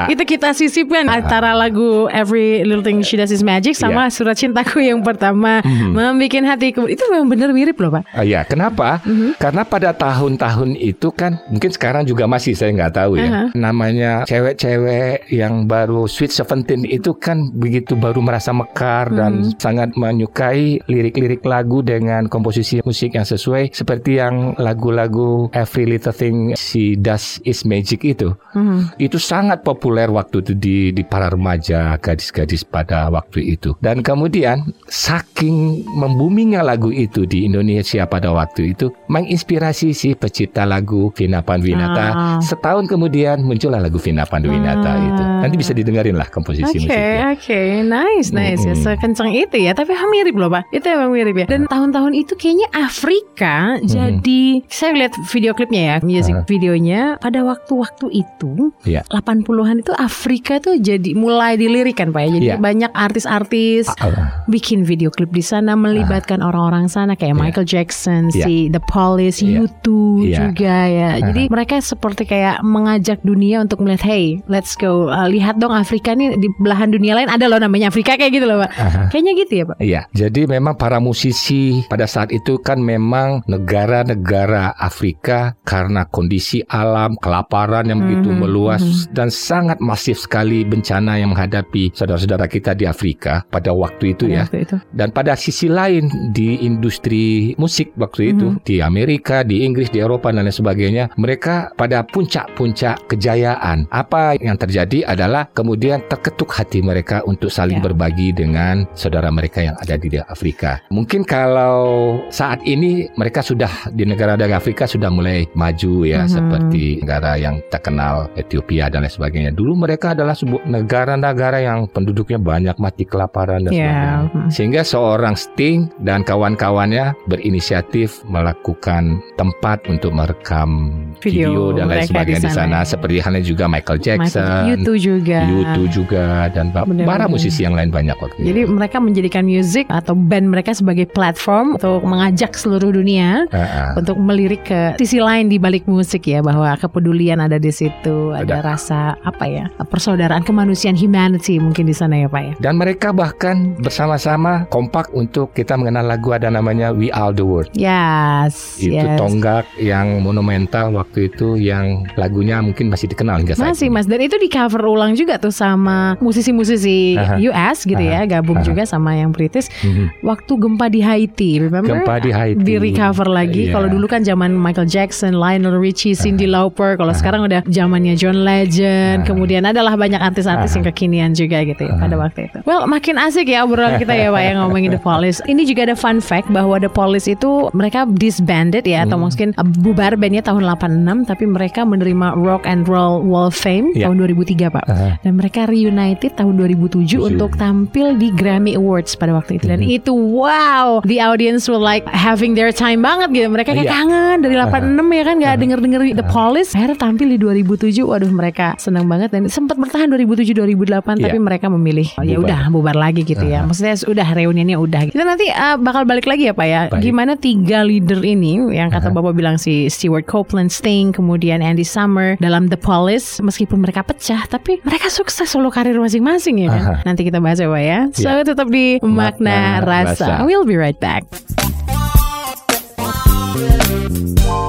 Iya, itu, kita sisipkan antara lagu Every Little Thing She Does Is Magic sama Iya. Surat Cintaku yang pertama membikin hatiku. Itu memang benar mirip loh, Pak. Ah, ya, kenapa? Karena pada tahun-tahun itu kan mungkin sekarang juga masih saya nggak tahu ya. Aha. Namanya cewek-cewek yang baru Sweet Seventeen itu kan begitu baru merasa mekar dan sangat menyukai lirik-lirik lagu dengan komposisi musik yang sesuai seperti yang lagu-lagu Every Little Thing She Does Is Magic itu Mhm. itu sangat populer waktu itu di di para remaja gadis-gadis pada waktu itu dan kemudian saking membumingnya lagu itu di Indonesia pada waktu itu menginspirasi si pencipta lagu Vina Panduwinata Ah. setahun kemudian muncullah lagu Vina Panduwinata Ah. itu nanti bisa didengarin lah komposisi Oke, musiknya oke, nice, nice ya, Mm-mm. sekencang itu ya. Tapi mirip loh pak, itu emang mirip ya. Dan tahun-tahun itu kayaknya Afrika jadi, saya lihat video klipnya ya, music Aha. videonya. Pada waktu-waktu itu, Iya. 80-an itu Afrika tuh jadi mulai dilirikan pak ya. Jadi Iya. banyak artis-artis Ah, bikin video klip di sana melibatkan orang-orang sana kayak Iya. Michael Jackson, Iya. si The Police, Iya. U2 Iya. juga ya. Jadi mereka seperti kayak mengajak dunia untuk melihat, hey, let's go, uh, lihat dong Afrika nih di belahan dunia lain ada loh namanya Afrika kayak gitu loh pak. Aha. Kayaknya gitu ya pak. Iya, jadi memang para musisi pada saat itu kan memang negara-negara Afrika karena kondisi alam, kelaparan yang begitu Mhm, meluas dan sangat masif sekali bencana yang menghadapi saudara-saudara kita di Afrika pada waktu itu Pada ya. waktu itu. Dan pada sisi lain di industri musik waktu itu Mhm. di Amerika, di Inggris, di Eropa dan lain sebagainya, mereka pada puncak-puncak kejayaan. Apa yang terjadi adalah kemudian terketuk hati mereka untuk saling Ya. berbagi dengan saudara mereka yang ada di Afrika. Mungkin kalau saat ini mereka sudah di negara-negara Afrika sudah mulai maju ya Mhm. seperti negara yang terkenal Ethiopia dan lain sebagainya. Dulu mereka adalah sebuah negara-negara yang penduduknya banyak mati kelaparan dan Ya. sebagainya. Hmm. Sehingga seorang Sting dan kawan-kawannya berinisiatif melakukan tempat untuk merekam Video video, dan lain sebagainya di sana. sana. Seperti halnya juga Michael Jackson, U2 juga. U2 juga dan para musisi yang lain banyak waktu Jadi itu. mereka menjadikan musik atau band mereka sebagai platform untuk mengajak seluruh dunia Ah, ah. untuk melirik ke sisi lain di balik musik ya bahwa kepedulian ada di situ ada, Ada. rasa apa ya persaudaraan kemanusiaan humanity mungkin di sana ya pak ya Dan mereka bahkan bersama-sama kompak untuk kita mengenal lagu ada namanya We Are the World. yes Itu yes. tonggak yang monumental waktu itu yang lagunya mungkin masih dikenal hingga saat masih ini. mas dan itu di cover ulang juga tuh sama musisi-musisi Aha. US gitu ya gabung Aha. juga sama yang British Mhm. waktu gempa di Haiti remember Gempa di Haiti. di recover lagi Iya. kalau dulu kan zaman Michael Jackson Lionel Richie Cindy Lauper kalau sekarang udah zamannya John Legend Aha. Kemudian adalah banyak artis-artis yang kekinian juga gitu ya pada waktu itu well makin asik ya obrolan kita ya Pak yang ngomongin The Police ini juga ada fun fact bahwa The Police itu mereka disbanded ya atau Hmm. mungkin bubar bandnya tahun 86 tapi mereka menerima Rock and Roll Wall of Fame Iya. tahun 2003 Pak Aha. dan mereka reunited tahun 2007 Tujuh. untuk tampil di Grammy Awards pada waktu itu dan Mhm. itu wow the audience were like having their time banget gitu mereka kayak Iya. kangen dari 86 ya kan nggak denger denger The Police akhirnya tampil di 2007 waduh mereka senang banget dan sempat bertahan 2007 2008 tapi Iya. mereka memilih oh, ya udah bubar lagi gitu ya maksudnya udah reuniannya udah kita nanti uh, bakal balik lagi ya Pak ya Baik. gimana tiga leader ini yang kata Bapak bilang si Stewart Copeland Sting kemudian Andy Summer dalam The Police meskipun mereka pecah tapi mereka sukses solo karir masing-masing ya kan Aha. nanti kita bahas ya Pak ya so Ya. tetap di Makna, Makna Rasa. Rasa. we'll be right back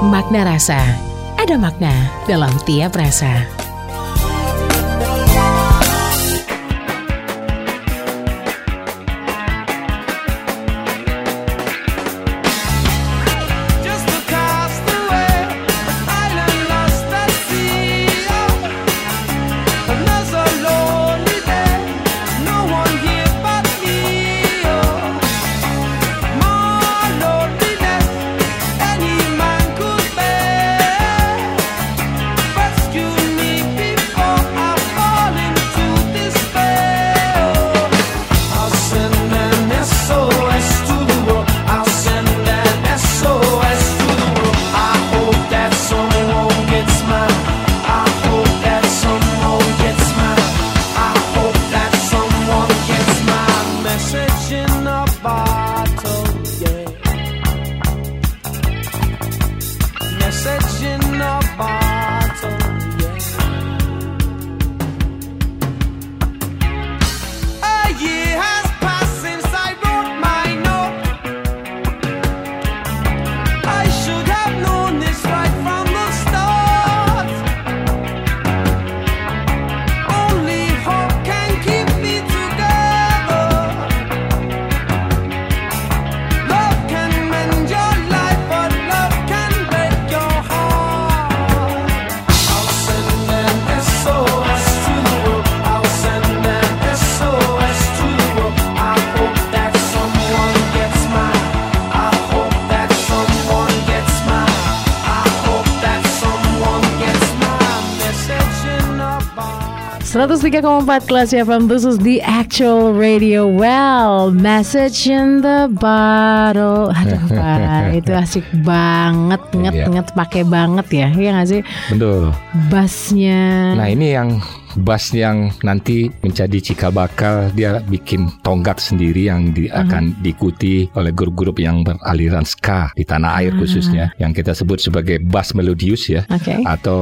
Makna Rasa ada makna dalam tiap rasa 103,4 kelas FM This is the actual radio. Well Message in the bottle. Aduh Pak [LAUGHS] Itu asik banget Nget Iya. nget pakai banget ya. Iya gak sih? Betul. Bassnya. Nah ini yang bass yang nanti menjadi cikal bakal dia bikin tonggak sendiri yang di- akan diikuti oleh grup-grup yang beraliran ska di tanah air khususnya yang kita sebut sebagai bass melodius ya Oke atau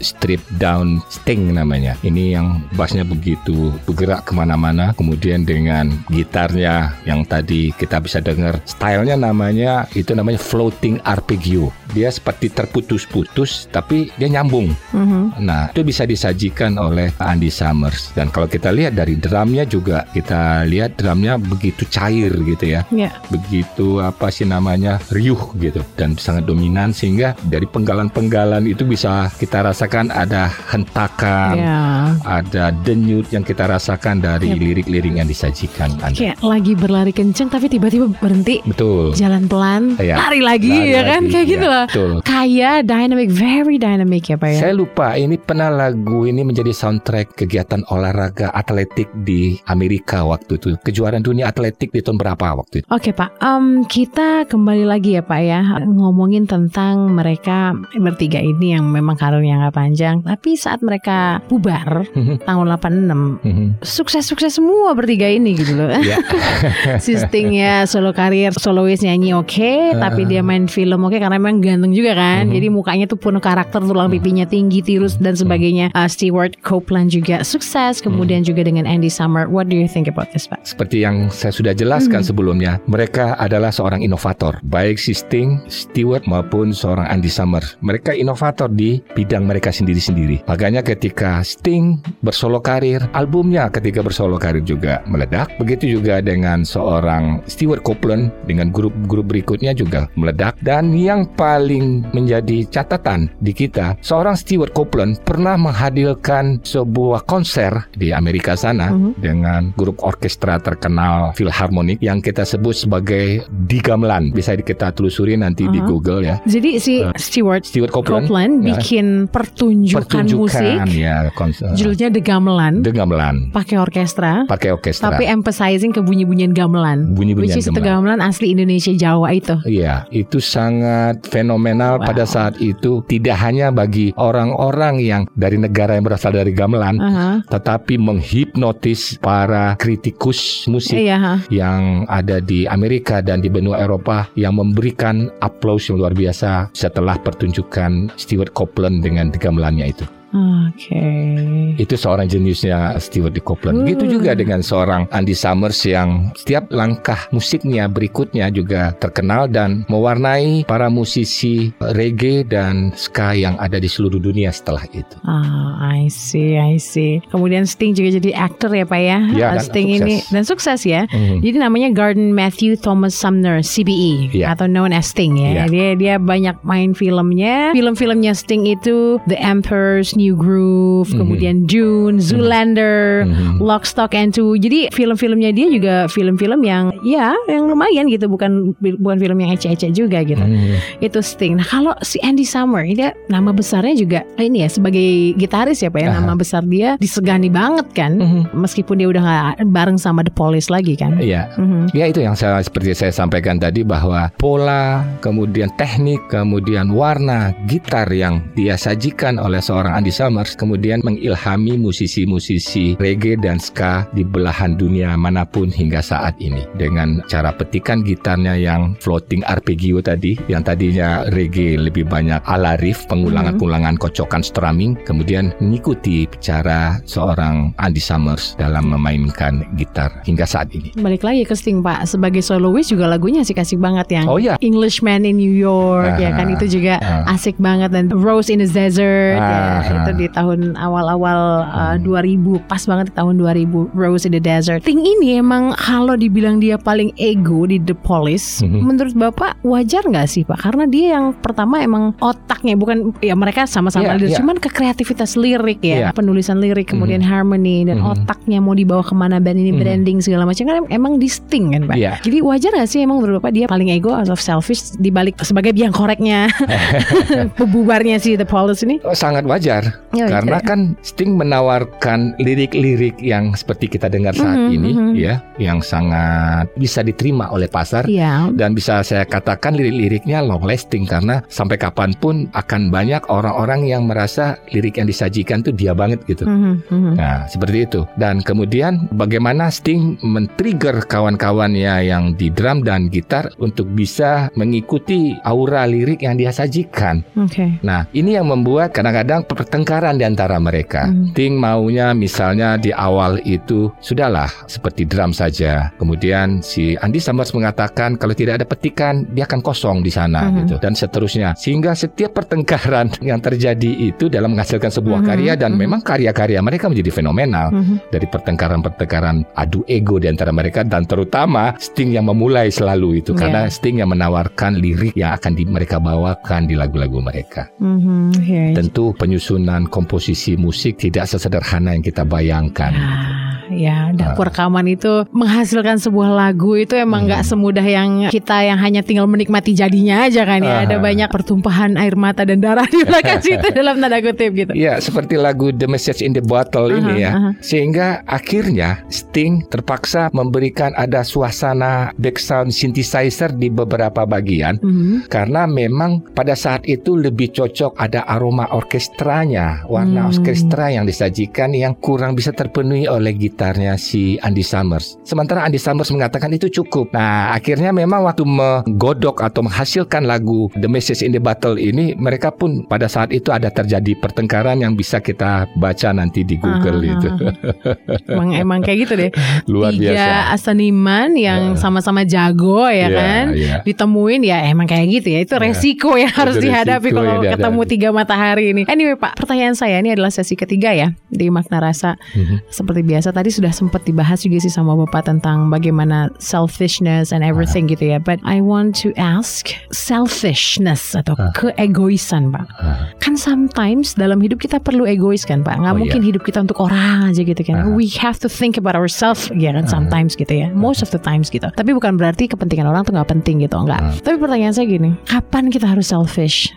strip down sting namanya. Ini yang bassnya begitu bergerak ke mana-mana, kemudian dengan gitarnya yang tadi kita bisa dengar, stylenya namanya itu namanya floating arpeggio. Dia seperti terputus-putus, tapi dia nyambung. Mhm. Nah, itu bisa disajikan oleh Andy Summers. Dan kalau kita lihat dari drumnya juga, kita lihat drumnya begitu cair gitu ya Ya begitu apa sih namanya riuh gitu dan sangat dominan sehingga dari penggalan-penggalan itu bisa kita rasakan ada hentakan, Ya ada denyut yang kita rasakan dari Yep. lirik-lirik yang disajikan. Anda. Kayak lagi berlari kenceng Tapi tiba-tiba berhenti Betul. Jalan pelan Iya. Lari lagi Lari ya kan lagi, Kayak iya, gitu lah betul. Kayak dynamic Very dynamic ya Pak ya Saya lupa ini pernah lagu ini menjadi soundtrack kegiatan olahraga atletik di Amerika waktu itu. Kejuaraan dunia atletik di tahun berapa waktu itu? Oke Pak, Em, kita kembali lagi ya Pak ya ngomongin tentang mereka bertiga ini yang memang karirnya nggak panjang, tapi saat mereka bubar tahun 86 Mhm. sukses-sukses semua bertiga ini gitu loh. [LAUGHS] Ya. Sistingnya solo karir, solois nyanyi oke, tapi dia main film oke karena memang ganteng juga kan. Jadi mukanya tuh penuh karakter, tulang pipinya tinggi, tirus dan sebagainya. Uh, Stewart Copeland juga sukses, kemudian juga dengan Andy Summer. What do you think about this Pak? Seperti yang saya sudah jelaskan sebelumnya, mereka adalah seorang inovator, baik si Sting, Stewart maupun seorang Andy Summers. Mereka inovator di bidang mereka sendiri-sendiri. Makanya ketika Sting bersolo karir, albumnya ketika bersolo karir juga meledak. Begitu juga dengan seorang Stewart Copeland dengan grup-grup berikutnya juga meledak. Dan yang paling menjadi catatan di kita, seorang Stewart Copeland pernah menghadirkan sebuah konser di Amerika sana Mhm. dengan grup orkestra terkenal Philharmonic yang kita sebut sebagai di gamelan. Bisa kita telusuri nanti di Aha. Google ya. Jadi si Stewart Stewart Copeland, Copeland ya, bikin pertunjukan, musik pertunjukan ya konser judulnya The Gamelan The gamelan pakai orkestra pakai orkestra. tapi emphasizing ke bunyi-bunyian gamelan Bunyi-bunyian which is itu gamelan. gamelan asli Indonesia Jawa itu Iya, itu sangat fenomenal Wow. pada saat itu tidak hanya bagi orang-orang yang dari negara yang berasal dari gamelan, Aha. tetapi menghipnotis para kritikus musik ha. yang ada di Amerika dan di benua Eropa yang memberikan aplaus yang luar biasa setelah pertunjukan Stewart Copeland dengan gamelannya itu. Oke Itu seorang jeniusnya Stewart di Copeland. Hmm. Begitu juga dengan seorang Andy Summers yang setiap langkah musiknya berikutnya juga terkenal dan mewarnai para musisi reggae dan ska yang ada di seluruh dunia setelah itu. Ah, I see, I see. Kemudian Sting juga jadi aktor ya Pak ya. Ah, dan Sting sukses. ini dan sukses ya. Mhm. Jadi namanya Garden Matthew Thomas Sumner CBE Iya. atau known as Sting ya. Iya. Dia dia banyak main filmnya. Film-filmnya Sting itu The Emperor's New Groove, Mhm. kemudian Dune, Zoolander, Mhm. Lock, Stock and Two. Jadi film-filmnya dia juga film-film yang ya yang lumayan gitu, bukan bukan film yang ecek-ecek juga gitu. Mhm. Itu Sting. Nah kalau si Andy Summer ini nama besarnya juga eh, ini ya sebagai gitaris ya pak ya Aha. nama besar dia disegani banget kan. Mhm. Meskipun dia udah nggak bareng sama The Police lagi kan. Iya. Mhm. Ya itu yang saya seperti saya sampaikan tadi bahwa pola, kemudian teknik, kemudian warna gitar yang dia sajikan oleh seorang Andy Summers kemudian mengilhami musisi-musisi reggae dan ska di belahan dunia mana pun hingga saat ini dengan cara petikan gitarnya yang floating arpeggio tadi yang tadinya reggae lebih banyak ala riff pengulangan-pengulangan kocokan strumming kemudian mengikuti cara seorang Andy Summers dalam memainkan gitar hingga saat ini. Balik lagi ke Sting pak sebagai soloist juga lagunya asik-asik banget yang Oh, iya. Englishman in New York ya kan Aha. itu juga Ah. asik banget dan Rose in the Desert ya, itu di tahun awal-awal uh, Hmm. 2000 pas banget di tahun 2000 Rose in the Desert. Sting ini emang kalau dibilang dia paling ego di The Police Mhm. menurut bapak wajar nggak sih pak? Karena dia yang pertama emang otaknya bukan ya mereka sama-sama Iya, leader, iya. cuman ke kreativitas lirik ya Iya. penulisan lirik kemudian harmony dan Mhm. otaknya mau dibawa ke mana band ini Mhm. branding segala macam kan emang di Sting kan pak. Iya. Jadi wajar gak sih emang menurut bapak dia paling ego atau selfish dibalik sebagai biang koreknya [LAUGHS] pembubarnya si The Police ini? Oh, sangat wajar Ya, karena oke. kan Sting menawarkan lirik-lirik yang seperti kita dengar saat Mhm, ini mhm. ya, yang sangat bisa diterima oleh pasar Iya. dan bisa saya katakan lirik-liriknya long lasting karena sampai kapan pun akan banyak orang-orang yang merasa lirik yang disajikan tuh dia banget gitu. Mhm, mhm. Nah, seperti itu. Dan kemudian bagaimana Sting men-trigger kawan-kawannya yang di drum dan gitar untuk bisa mengikuti aura lirik yang dia sajikan. Oke. Nah, ini yang membuat kadang-kadang pertengkaran di antara mereka. Hmm. Sting maunya misalnya di awal itu sudahlah seperti drum saja. Kemudian si Andy Summers mengatakan kalau tidak ada petikan dia akan kosong di sana Mhm. gitu dan seterusnya. Sehingga setiap pertengkaran [LAUGHS] yang terjadi itu dalam menghasilkan sebuah Mhm, karya dan mhm. memang karya-karya mereka menjadi fenomenal Mhm. dari pertengkaran-pertengkaran adu ego di antara mereka dan terutama Sting yang memulai selalu itu Iya. karena Sting yang menawarkan lirik yang akan di, mereka bawakan di lagu-lagu mereka. Mhm. Iya, iya. Tentu penyusunan komposisi musik tidak sesederhana yang kita bayangkan. Ah, ya dapur rekaman itu menghasilkan sebuah lagu itu emang nggak semudah yang kita yang hanya tinggal menikmati jadinya aja kan ya ada Ah. banyak pertumpahan air mata dan darah di belakang [LAUGHS] situ dalam tanda kutip gitu Ya, seperti lagu The Message in the Bottle ini Aha, ya. aha. Sehingga akhirnya Sting terpaksa memberikan ada suasana background synthesizer di beberapa bagian Mhm. karena memang pada saat itu lebih cocok ada aroma orkestranya, warna Hmm. orkestra yang disajikan yang kurang bisa terpenuhi oleh gitarnya si Andy Summers. Sementara Andy Summers mengatakan itu cukup. Nah, akhirnya memang waktu menggodok atau menghasilkan lagu The Message in the Battle ini, mereka pun pada saat itu ada terjadi pertengkaran yang bisa kita baca nanti di Google Ah, itu. emang emang kayak gitu deh [LAUGHS] Luar tiga biasa. seniman yang sama-sama jago ya Iya, kan iya. ditemuin ya emang kayak gitu ya itu Iya. resiko yang harus Itu dihadapi resiko kalau dihadapi. ketemu tiga matahari ini anyway pak pertanyaan saya ini adalah sesi ketiga ya di makna rasa Mhm. seperti biasa tadi sudah sempat dibahas juga sih sama bapak tentang bagaimana selfishness and everything gitu ya. But I want to ask selfishness atau Ah. keegoisan pak. Ah. kan sometimes dalam hidup kita perlu egois kan pak? Nggak Oh, mungkin iya. hidup kita untuk orang aja gitu kan. Ah. we have to think about ourselves ya kan sometimes gitu ya. Most of the times gitu. Tapi bukan berarti kepentingan orang tuh nggak penting gitu enggak tapi pertanyaan saya gini kapan kita harus selfish?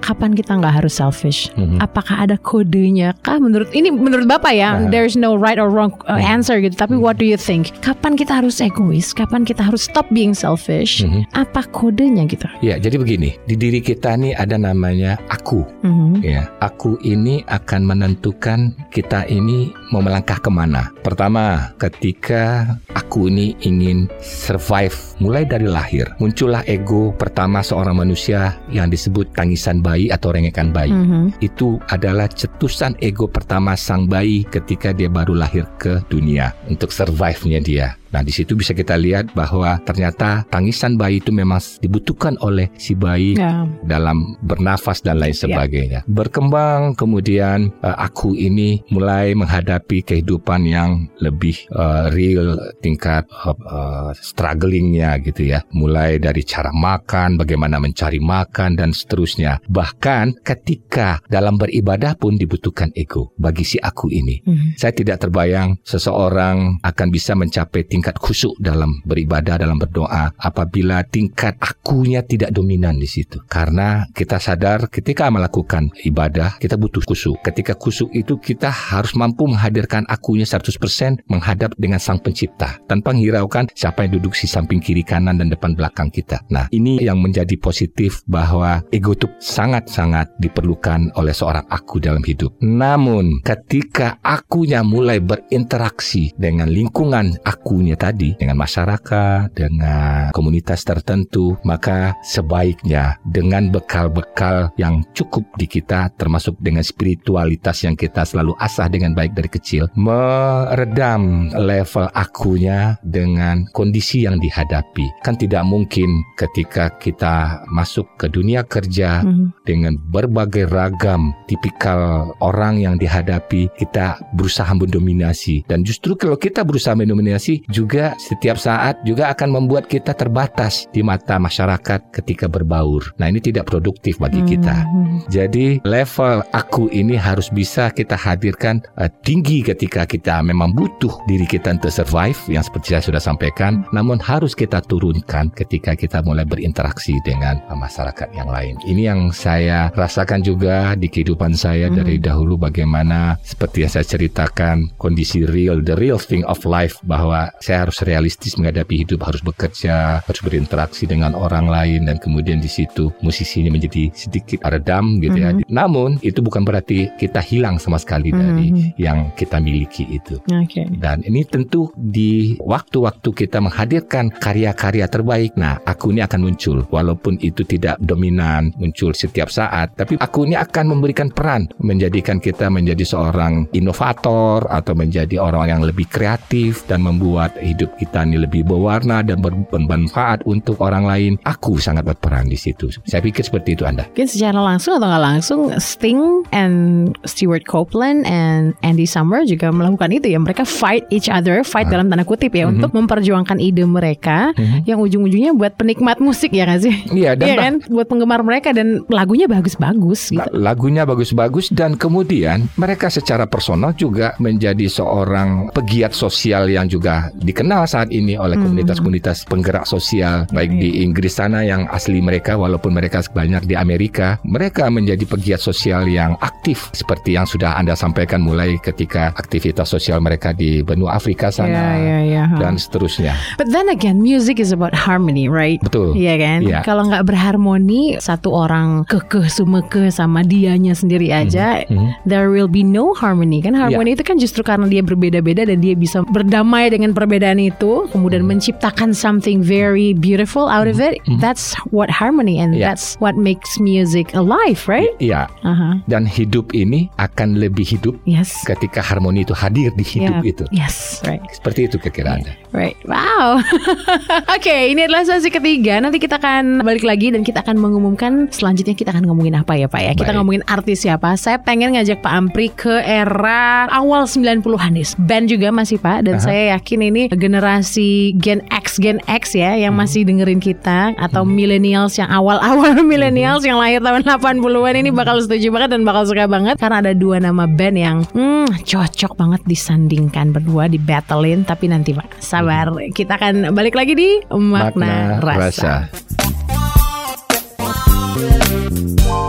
Kapan kita nggak harus selfish? Mhm. apakah ada kodenya? Kah menurut ini menurut bapak ya there's no right or wrong uh, answer gitu. Tapi what do you think? Kapan kita harus egois kapan kita harus stop being selfish Mhm. apa kodenya gitu Ya, jadi begini, di diri kita nih ada namanya aku. Mhm. Ya, aku ini akan menentukan kita ini mau melangkah ke mana. Pertama, ketika aku ini ingin survive mulai dari lahir, muncullah ego pertama seorang manusia yang disebut tangisan bayi atau rengekan bayi. Mhm. Itu adalah cetusan ego pertama sang bayi ketika dia baru lahir ke dunia untuk survive-nya dia. Nah, di situ bisa kita lihat bahwa ternyata tangisan bayi itu memang dibutuhkan oleh si bayi ya dalam bernafas dan lain Ya. sebagainya. Berkembang kemudian eh, aku ini mulai menghadapi kehidupan yang lebih eh, real tingkat eh, eh, strugglingnya gitu ya. Mulai dari cara makan, bagaimana mencari makan dan seterusnya. Bahkan ketika dalam beribadah pun dibutuhkan ego bagi si aku ini. Mhm. Saya tidak terbayang seseorang akan bisa mencapai tingkat khusyuk dalam beribadah, dalam berdoa apabila tingkat akunya tidak dominan di situ. Karena kita sadar ketika melakukan ibadah, kita butuh khusyuk. Ketika khusyuk itu kita harus mampu menghadirkan akunya 100% menghadap dengan sang pencipta tanpa menghiraukan siapa yang duduk di samping kiri kanan dan depan belakang kita. Nah, ini yang menjadi positif bahwa ego itu sangat-sangat diperlukan oleh seorang aku dalam hidup. Namun, ketika akunya mulai berinteraksi dengan lingkungan akunya tadi, dengan masyarakat, dengan komunitas tertentu, maka sebaiknya dengan bekal-bekal yang cukup di kita, termasuk dengan spiritualitas yang kita selalu asah dengan baik dari kecil, meredam level akunya dengan kondisi yang dihadapi. Kan tidak mungkin ketika kita masuk ke dunia kerja Mhm. dengan berbagai ragam tipikal orang yang dihadapi, kita berusaha mendominasi. Dan justru kalau kita berusaha mendominasi, juga setiap saat juga akan membuat kita terbatas di mata masyarakat ketika berbaur. Nah, ini tidak produktif bagi kita. Hmm. Jadi level aku ini harus bisa kita hadirkan eh, tinggi ketika kita memang butuh diri kita untuk survive yang seperti saya sudah sampaikan, namun harus kita turunkan ketika kita mulai berinteraksi dengan eh, masyarakat yang lain. Ini yang saya rasakan juga di kehidupan saya dari dahulu bagaimana seperti yang saya ceritakan kondisi real, the real thing of life bahwa saya harus realistis menghadapi hidup, harus bekerja, harus berinteraksi dengan orang lain dan kemudian di situ musisinya menjadi sedikit redam gitu ya. Namun itu bukan berarti kita hilang sama sekali dari yang kita miliki itu. Oke. Dan ini tentu di waktu-waktu kita menghadirkan karya-karya terbaik, nah aku ini akan muncul. Walaupun itu tidak dominan, muncul setiap saat, tapi aku ini akan memberikan peran, menjadikan kita menjadi seorang inovator atau menjadi orang yang lebih kreatif dan membuat hidup kita ini lebih berwarna dan ber- bermanfaat untuk orang lain. Aku sangat berperan di situ. Saya pikir seperti itu Anda. Mungkin secara langsung atau nggak langsung Sting and Stewart Copeland and Andy Summer juga melakukan itu ya. Mereka fight each other fight dalam tanda kutip ya untuk memperjuangkan ide mereka yang ujung-ujungnya buat penikmat musik ya nggak sih? Iya, dan Iya bah- kan? buat penggemar mereka dan lagunya bagus-bagus gitu. La- Lagunya bagus-bagus dan kemudian mereka secara personal juga menjadi seorang pegiat sosial yang juga dikenal saat ini oleh komunitas-komunitas penggerak sosial baik di Inggris sana yang asli mereka walaupun mereka banyak di Amerika mereka menjadi pegiat sosial yang aktif seperti yang sudah Anda sampaikan mulai ketika aktivitas sosial mereka di benua Afrika sana Iya, iya, iya. dan seterusnya But then again, music is about harmony, right? Betul. Iya kan? Iya. Kalau nggak berharmoni, satu orang kekeh sumekeh sama dianya sendiri aja, Mhm. there will be no harmony. Kan harmoni itu kan justru karena dia berbeda-beda dan dia bisa berdamai dengan perbedaan itu, kemudian Mhm. menciptakan something very beautiful out of it. That's what harmony and Iya. that's what makes music alive, right? Iya Aha. dan hidup ini akan lebih hidup Yes. ketika harmoni itu hadir di hidup Yeah. itu Yes, right. seperti itu kira-kira Anda Right. Wow. [LAUGHS] Oke, ini adalah sesi ketiga. Nanti kita akan balik lagi dan kita akan mengumumkan selanjutnya kita akan ngomongin apa ya Pak ya. Kita Baik. ngomongin artis siapa. Saya pengen ngajak Pak Ampri ke era awal 90-an nih. Band juga masih Pak dan Aha. saya yakin ini generasi Gen X Gen X ya yang Hmm. masih dengerin kita atau millennials yang awal-awal Hmm. [LAUGHS] millennials yang lahir tahun 80-an ini bakal setuju banget dan bakal suka banget karena ada dua nama band yang hmm, cocok banget disandingkan berdua di battlein tapi nanti Pak sabar kita akan balik lagi di makna, rasa.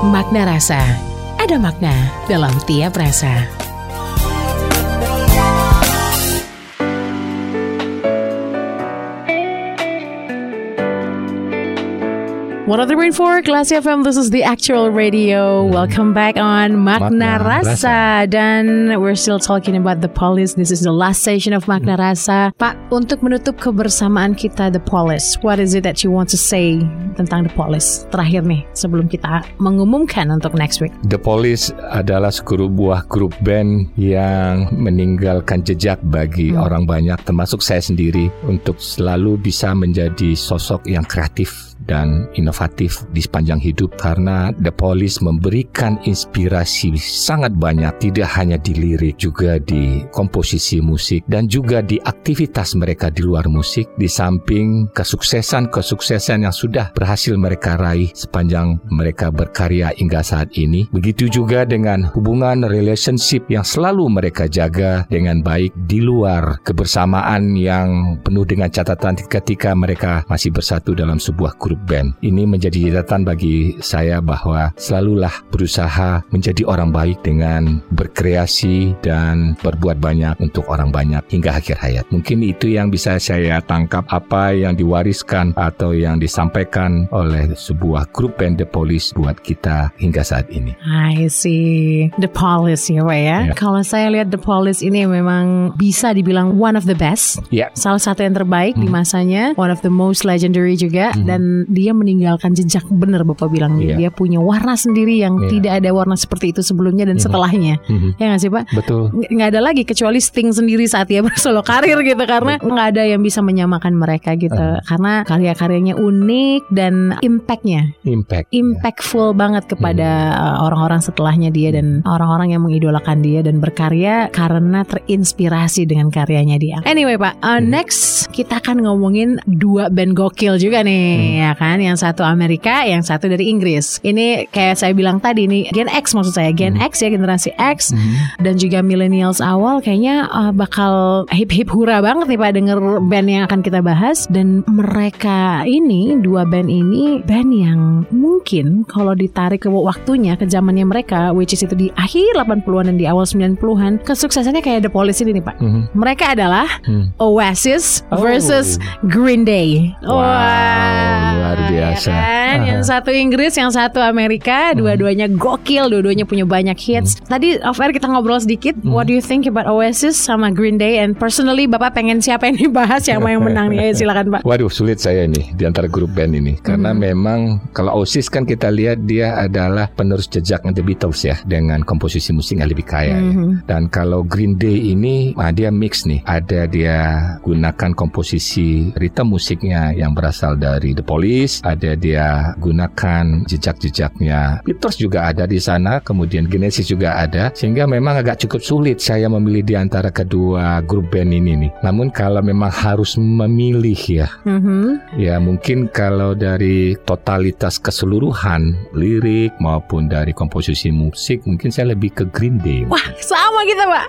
Makna rasa ada makna dalam tiap rasa. 103.4 Classy FM, this is the actual radio. Welcome back on Makna, Makna Rasa. Dan we're still talking about the police. This is the last session of Makna Rasa. Pak, untuk menutup kebersamaan kita The Police, what is it that you want to say tentang The Police? Terakhir nih, sebelum kita mengumumkan untuk next week. The Police adalah sebuah grup band yang meninggalkan jejak bagi orang banyak termasuk saya sendiri untuk selalu bisa menjadi sosok yang kreatif dan inovatif di sepanjang hidup karena The Police memberikan inspirasi sangat banyak tidak hanya di lirik juga di komposisi musik dan juga di aktivitas mereka di luar musik. Di samping kesuksesan-kesuksesan yang sudah berhasil mereka raih sepanjang mereka berkarya hingga saat ini begitu juga dengan hubungan relationship yang selalu mereka jaga dengan baik di luar kebersamaan yang penuh dengan catatan ketika mereka masih bersatu dalam sebuah grup band. Ini menjadi catatan bagi saya bahwa selalulah berusaha menjadi orang baik dengan berkreasi dan berbuat banyak untuk orang banyak hingga akhir hayat. Mungkin itu yang bisa saya tangkap apa yang diwariskan atau yang disampaikan oleh sebuah grup band The Police buat kita hingga saat ini. I see. The Police ya Pak ya. Ya. Kalau saya lihat The Police ini memang bisa dibilang one of the best. Ya, Salah satu yang terbaik di masanya, one of the most legendary juga. Dan dan dia meninggalkan jejak bener Bapak bilang. Iya. Dia punya warna sendiri yang Iya. tidak ada warna seperti itu sebelumnya dan setelahnya. Mhm. Ya nggak sih Pak? Betul. Nggak ada lagi kecuali Sting sendiri saat dia [LAUGHS] bersolo karir gitu karena nggak ada yang bisa menyamakan mereka gitu karena karya-karyanya unik dan impactnya Impact. impactful banget kepada uh, orang-orang setelahnya dia dan orang-orang yang mengidolakan dia dan berkarya karena terinspirasi dengan karyanya dia. Anyway Pak, uh, next kita akan ngomongin dua band gokil juga nih ya kan, yang satu Amerika, yang satu dari Inggris. Ini kayak saya bilang tadi nih Gen X maksud saya, Gen X ya generasi X dan juga millennials awal kayaknya uh, bakal hip hip hura banget nih Pak denger band yang akan kita bahas dan mereka ini dua band ini band yang mungkin kalau ditarik ke waktunya ke zamannya mereka which is itu di akhir 80-an dan di awal 90-an kesuksesannya kayak The Police ini nih Pak. Mhm. Mereka adalah Hmm. Oasis Oh. versus Green Day. Wow, luar biasa. ya kan? Yang satu Inggris, yang satu Amerika, dua-duanya gokil, dua-duanya punya banyak hits. Tadi off air kita ngobrol sedikit. What do you think about Oasis sama Green Day? And personally, Bapak pengen siapa yang dibahas, siapa yang menang nih? Ayo silakan Pak. Waduh sulit saya nih di antara grup band ini karena memang kalau Oasis kan kita lihat dia adalah penerus jejaknya The Beatles ya dengan komposisi musik yang lebih kaya ya. dan kalau Green Day ini ah, dia mix nih ada dia gunakan komposisi ritme musiknya yang berasal dari The Police ada dia gunakan jejak-jejaknya Beatles juga ada di sana kemudian Genesis juga ada sehingga memang agak cukup sulit saya memilih di antara kedua grup band ini nih namun kalau memang harus memilih ya Mhm. Ya mungkin kalau dari totalitas keseluruhan lirik maupun dari komposisi musik mungkin saya lebih ke Green Day. Wah sama kita pak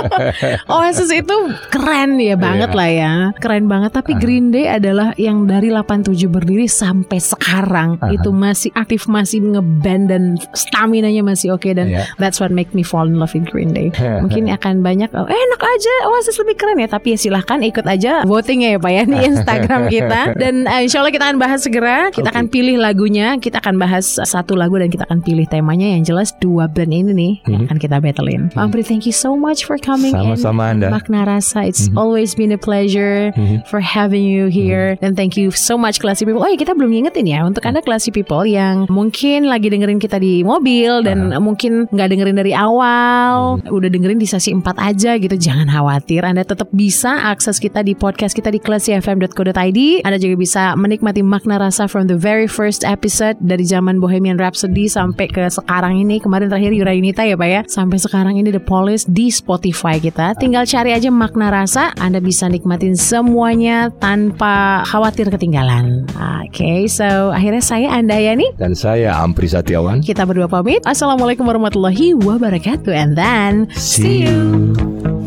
[LAUGHS] Oasis itu keren ya banget Iya. lah ya Keren banget Tapi Green Day adalah yang dari 87 berdiri sampai sekarang Aha. Itu masih aktif Masih ngeband dan stamina-nya masih oke Dan Iya. that's what make me fall in love with Green Day. Mungkin akan banyak oh, Enak aja Oasis lebih keren ya. Tapi ya silahkan ikut aja votingnya ya pak ya Di [LAUGHS] Instagram kita. Dan eh, insya Allah kita akan bahas segera. Kita Oke. akan pilih lagunya Kita akan bahas satu lagu Dan kita akan pilih temanya. Yang jelas dua band ini nih Yang akan kita battlein. Pak Ampri thank you so much for coming in. Sama-sama Anda. Makna Rasa It's always been a pleasure For having you here. Dan thank you so much Classy People Oh ya kita belum ngingetin ya Untuk anda Classy People Yang mungkin lagi dengerin kita di mobil Dan mungkin nggak dengerin dari awal Udah dengerin di sesi 4 aja gitu. Jangan khawatir Anda tetap bisa akses kita di podcast kita di classyfm.co.id Anda juga bisa menikmati makna rasa from the very first episode Dari zaman Bohemian Rhapsody sampai ke sekarang ini. Kemarin terakhir Yura Yunita ya Pak ya. Sampai sekarang ini The Police di Spotify kita. Tinggal cari aja makna rasa Anda bisa nikmatin semuanya tanpa khawatir ketinggalan Oke so akhirnya saya Andayani Dan saya Ampri Satiawan. Kita berdua pamit. Assalamualaikum warahmatullahi wabarakatuh. And then see you. Every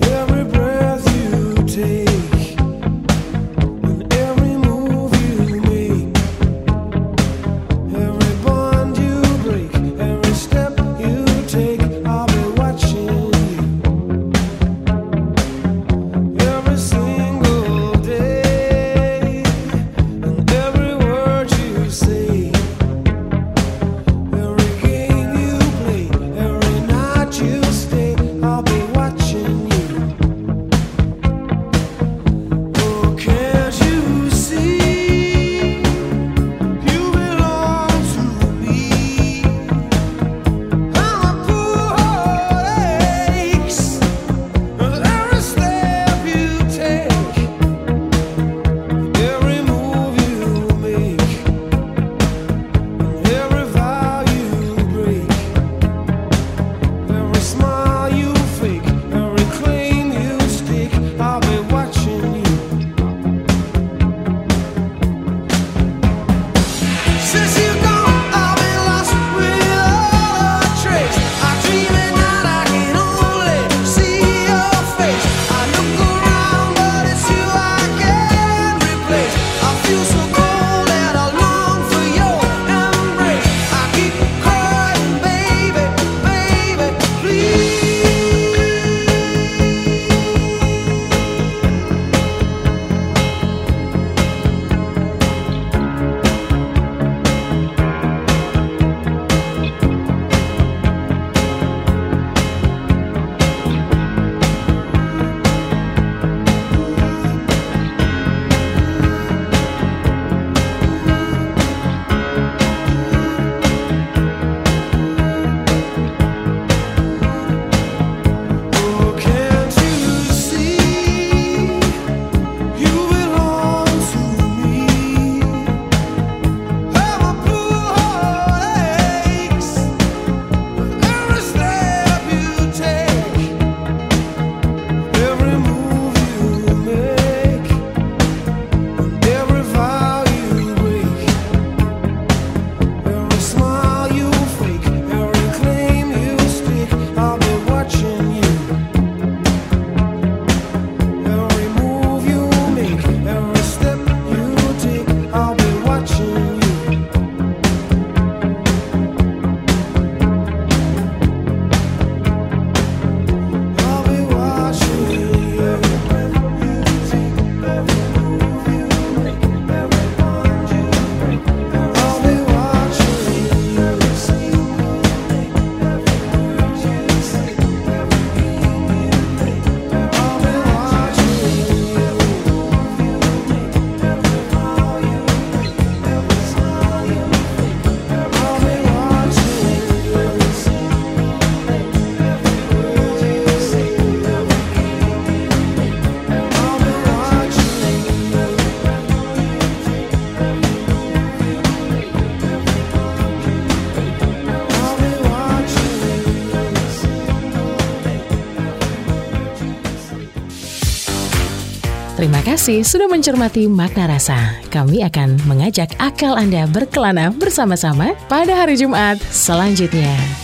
kasih sudah mencermati makna rasa. Kami akan mengajak akal Anda berkelana bersama-sama pada hari Jumat selanjutnya.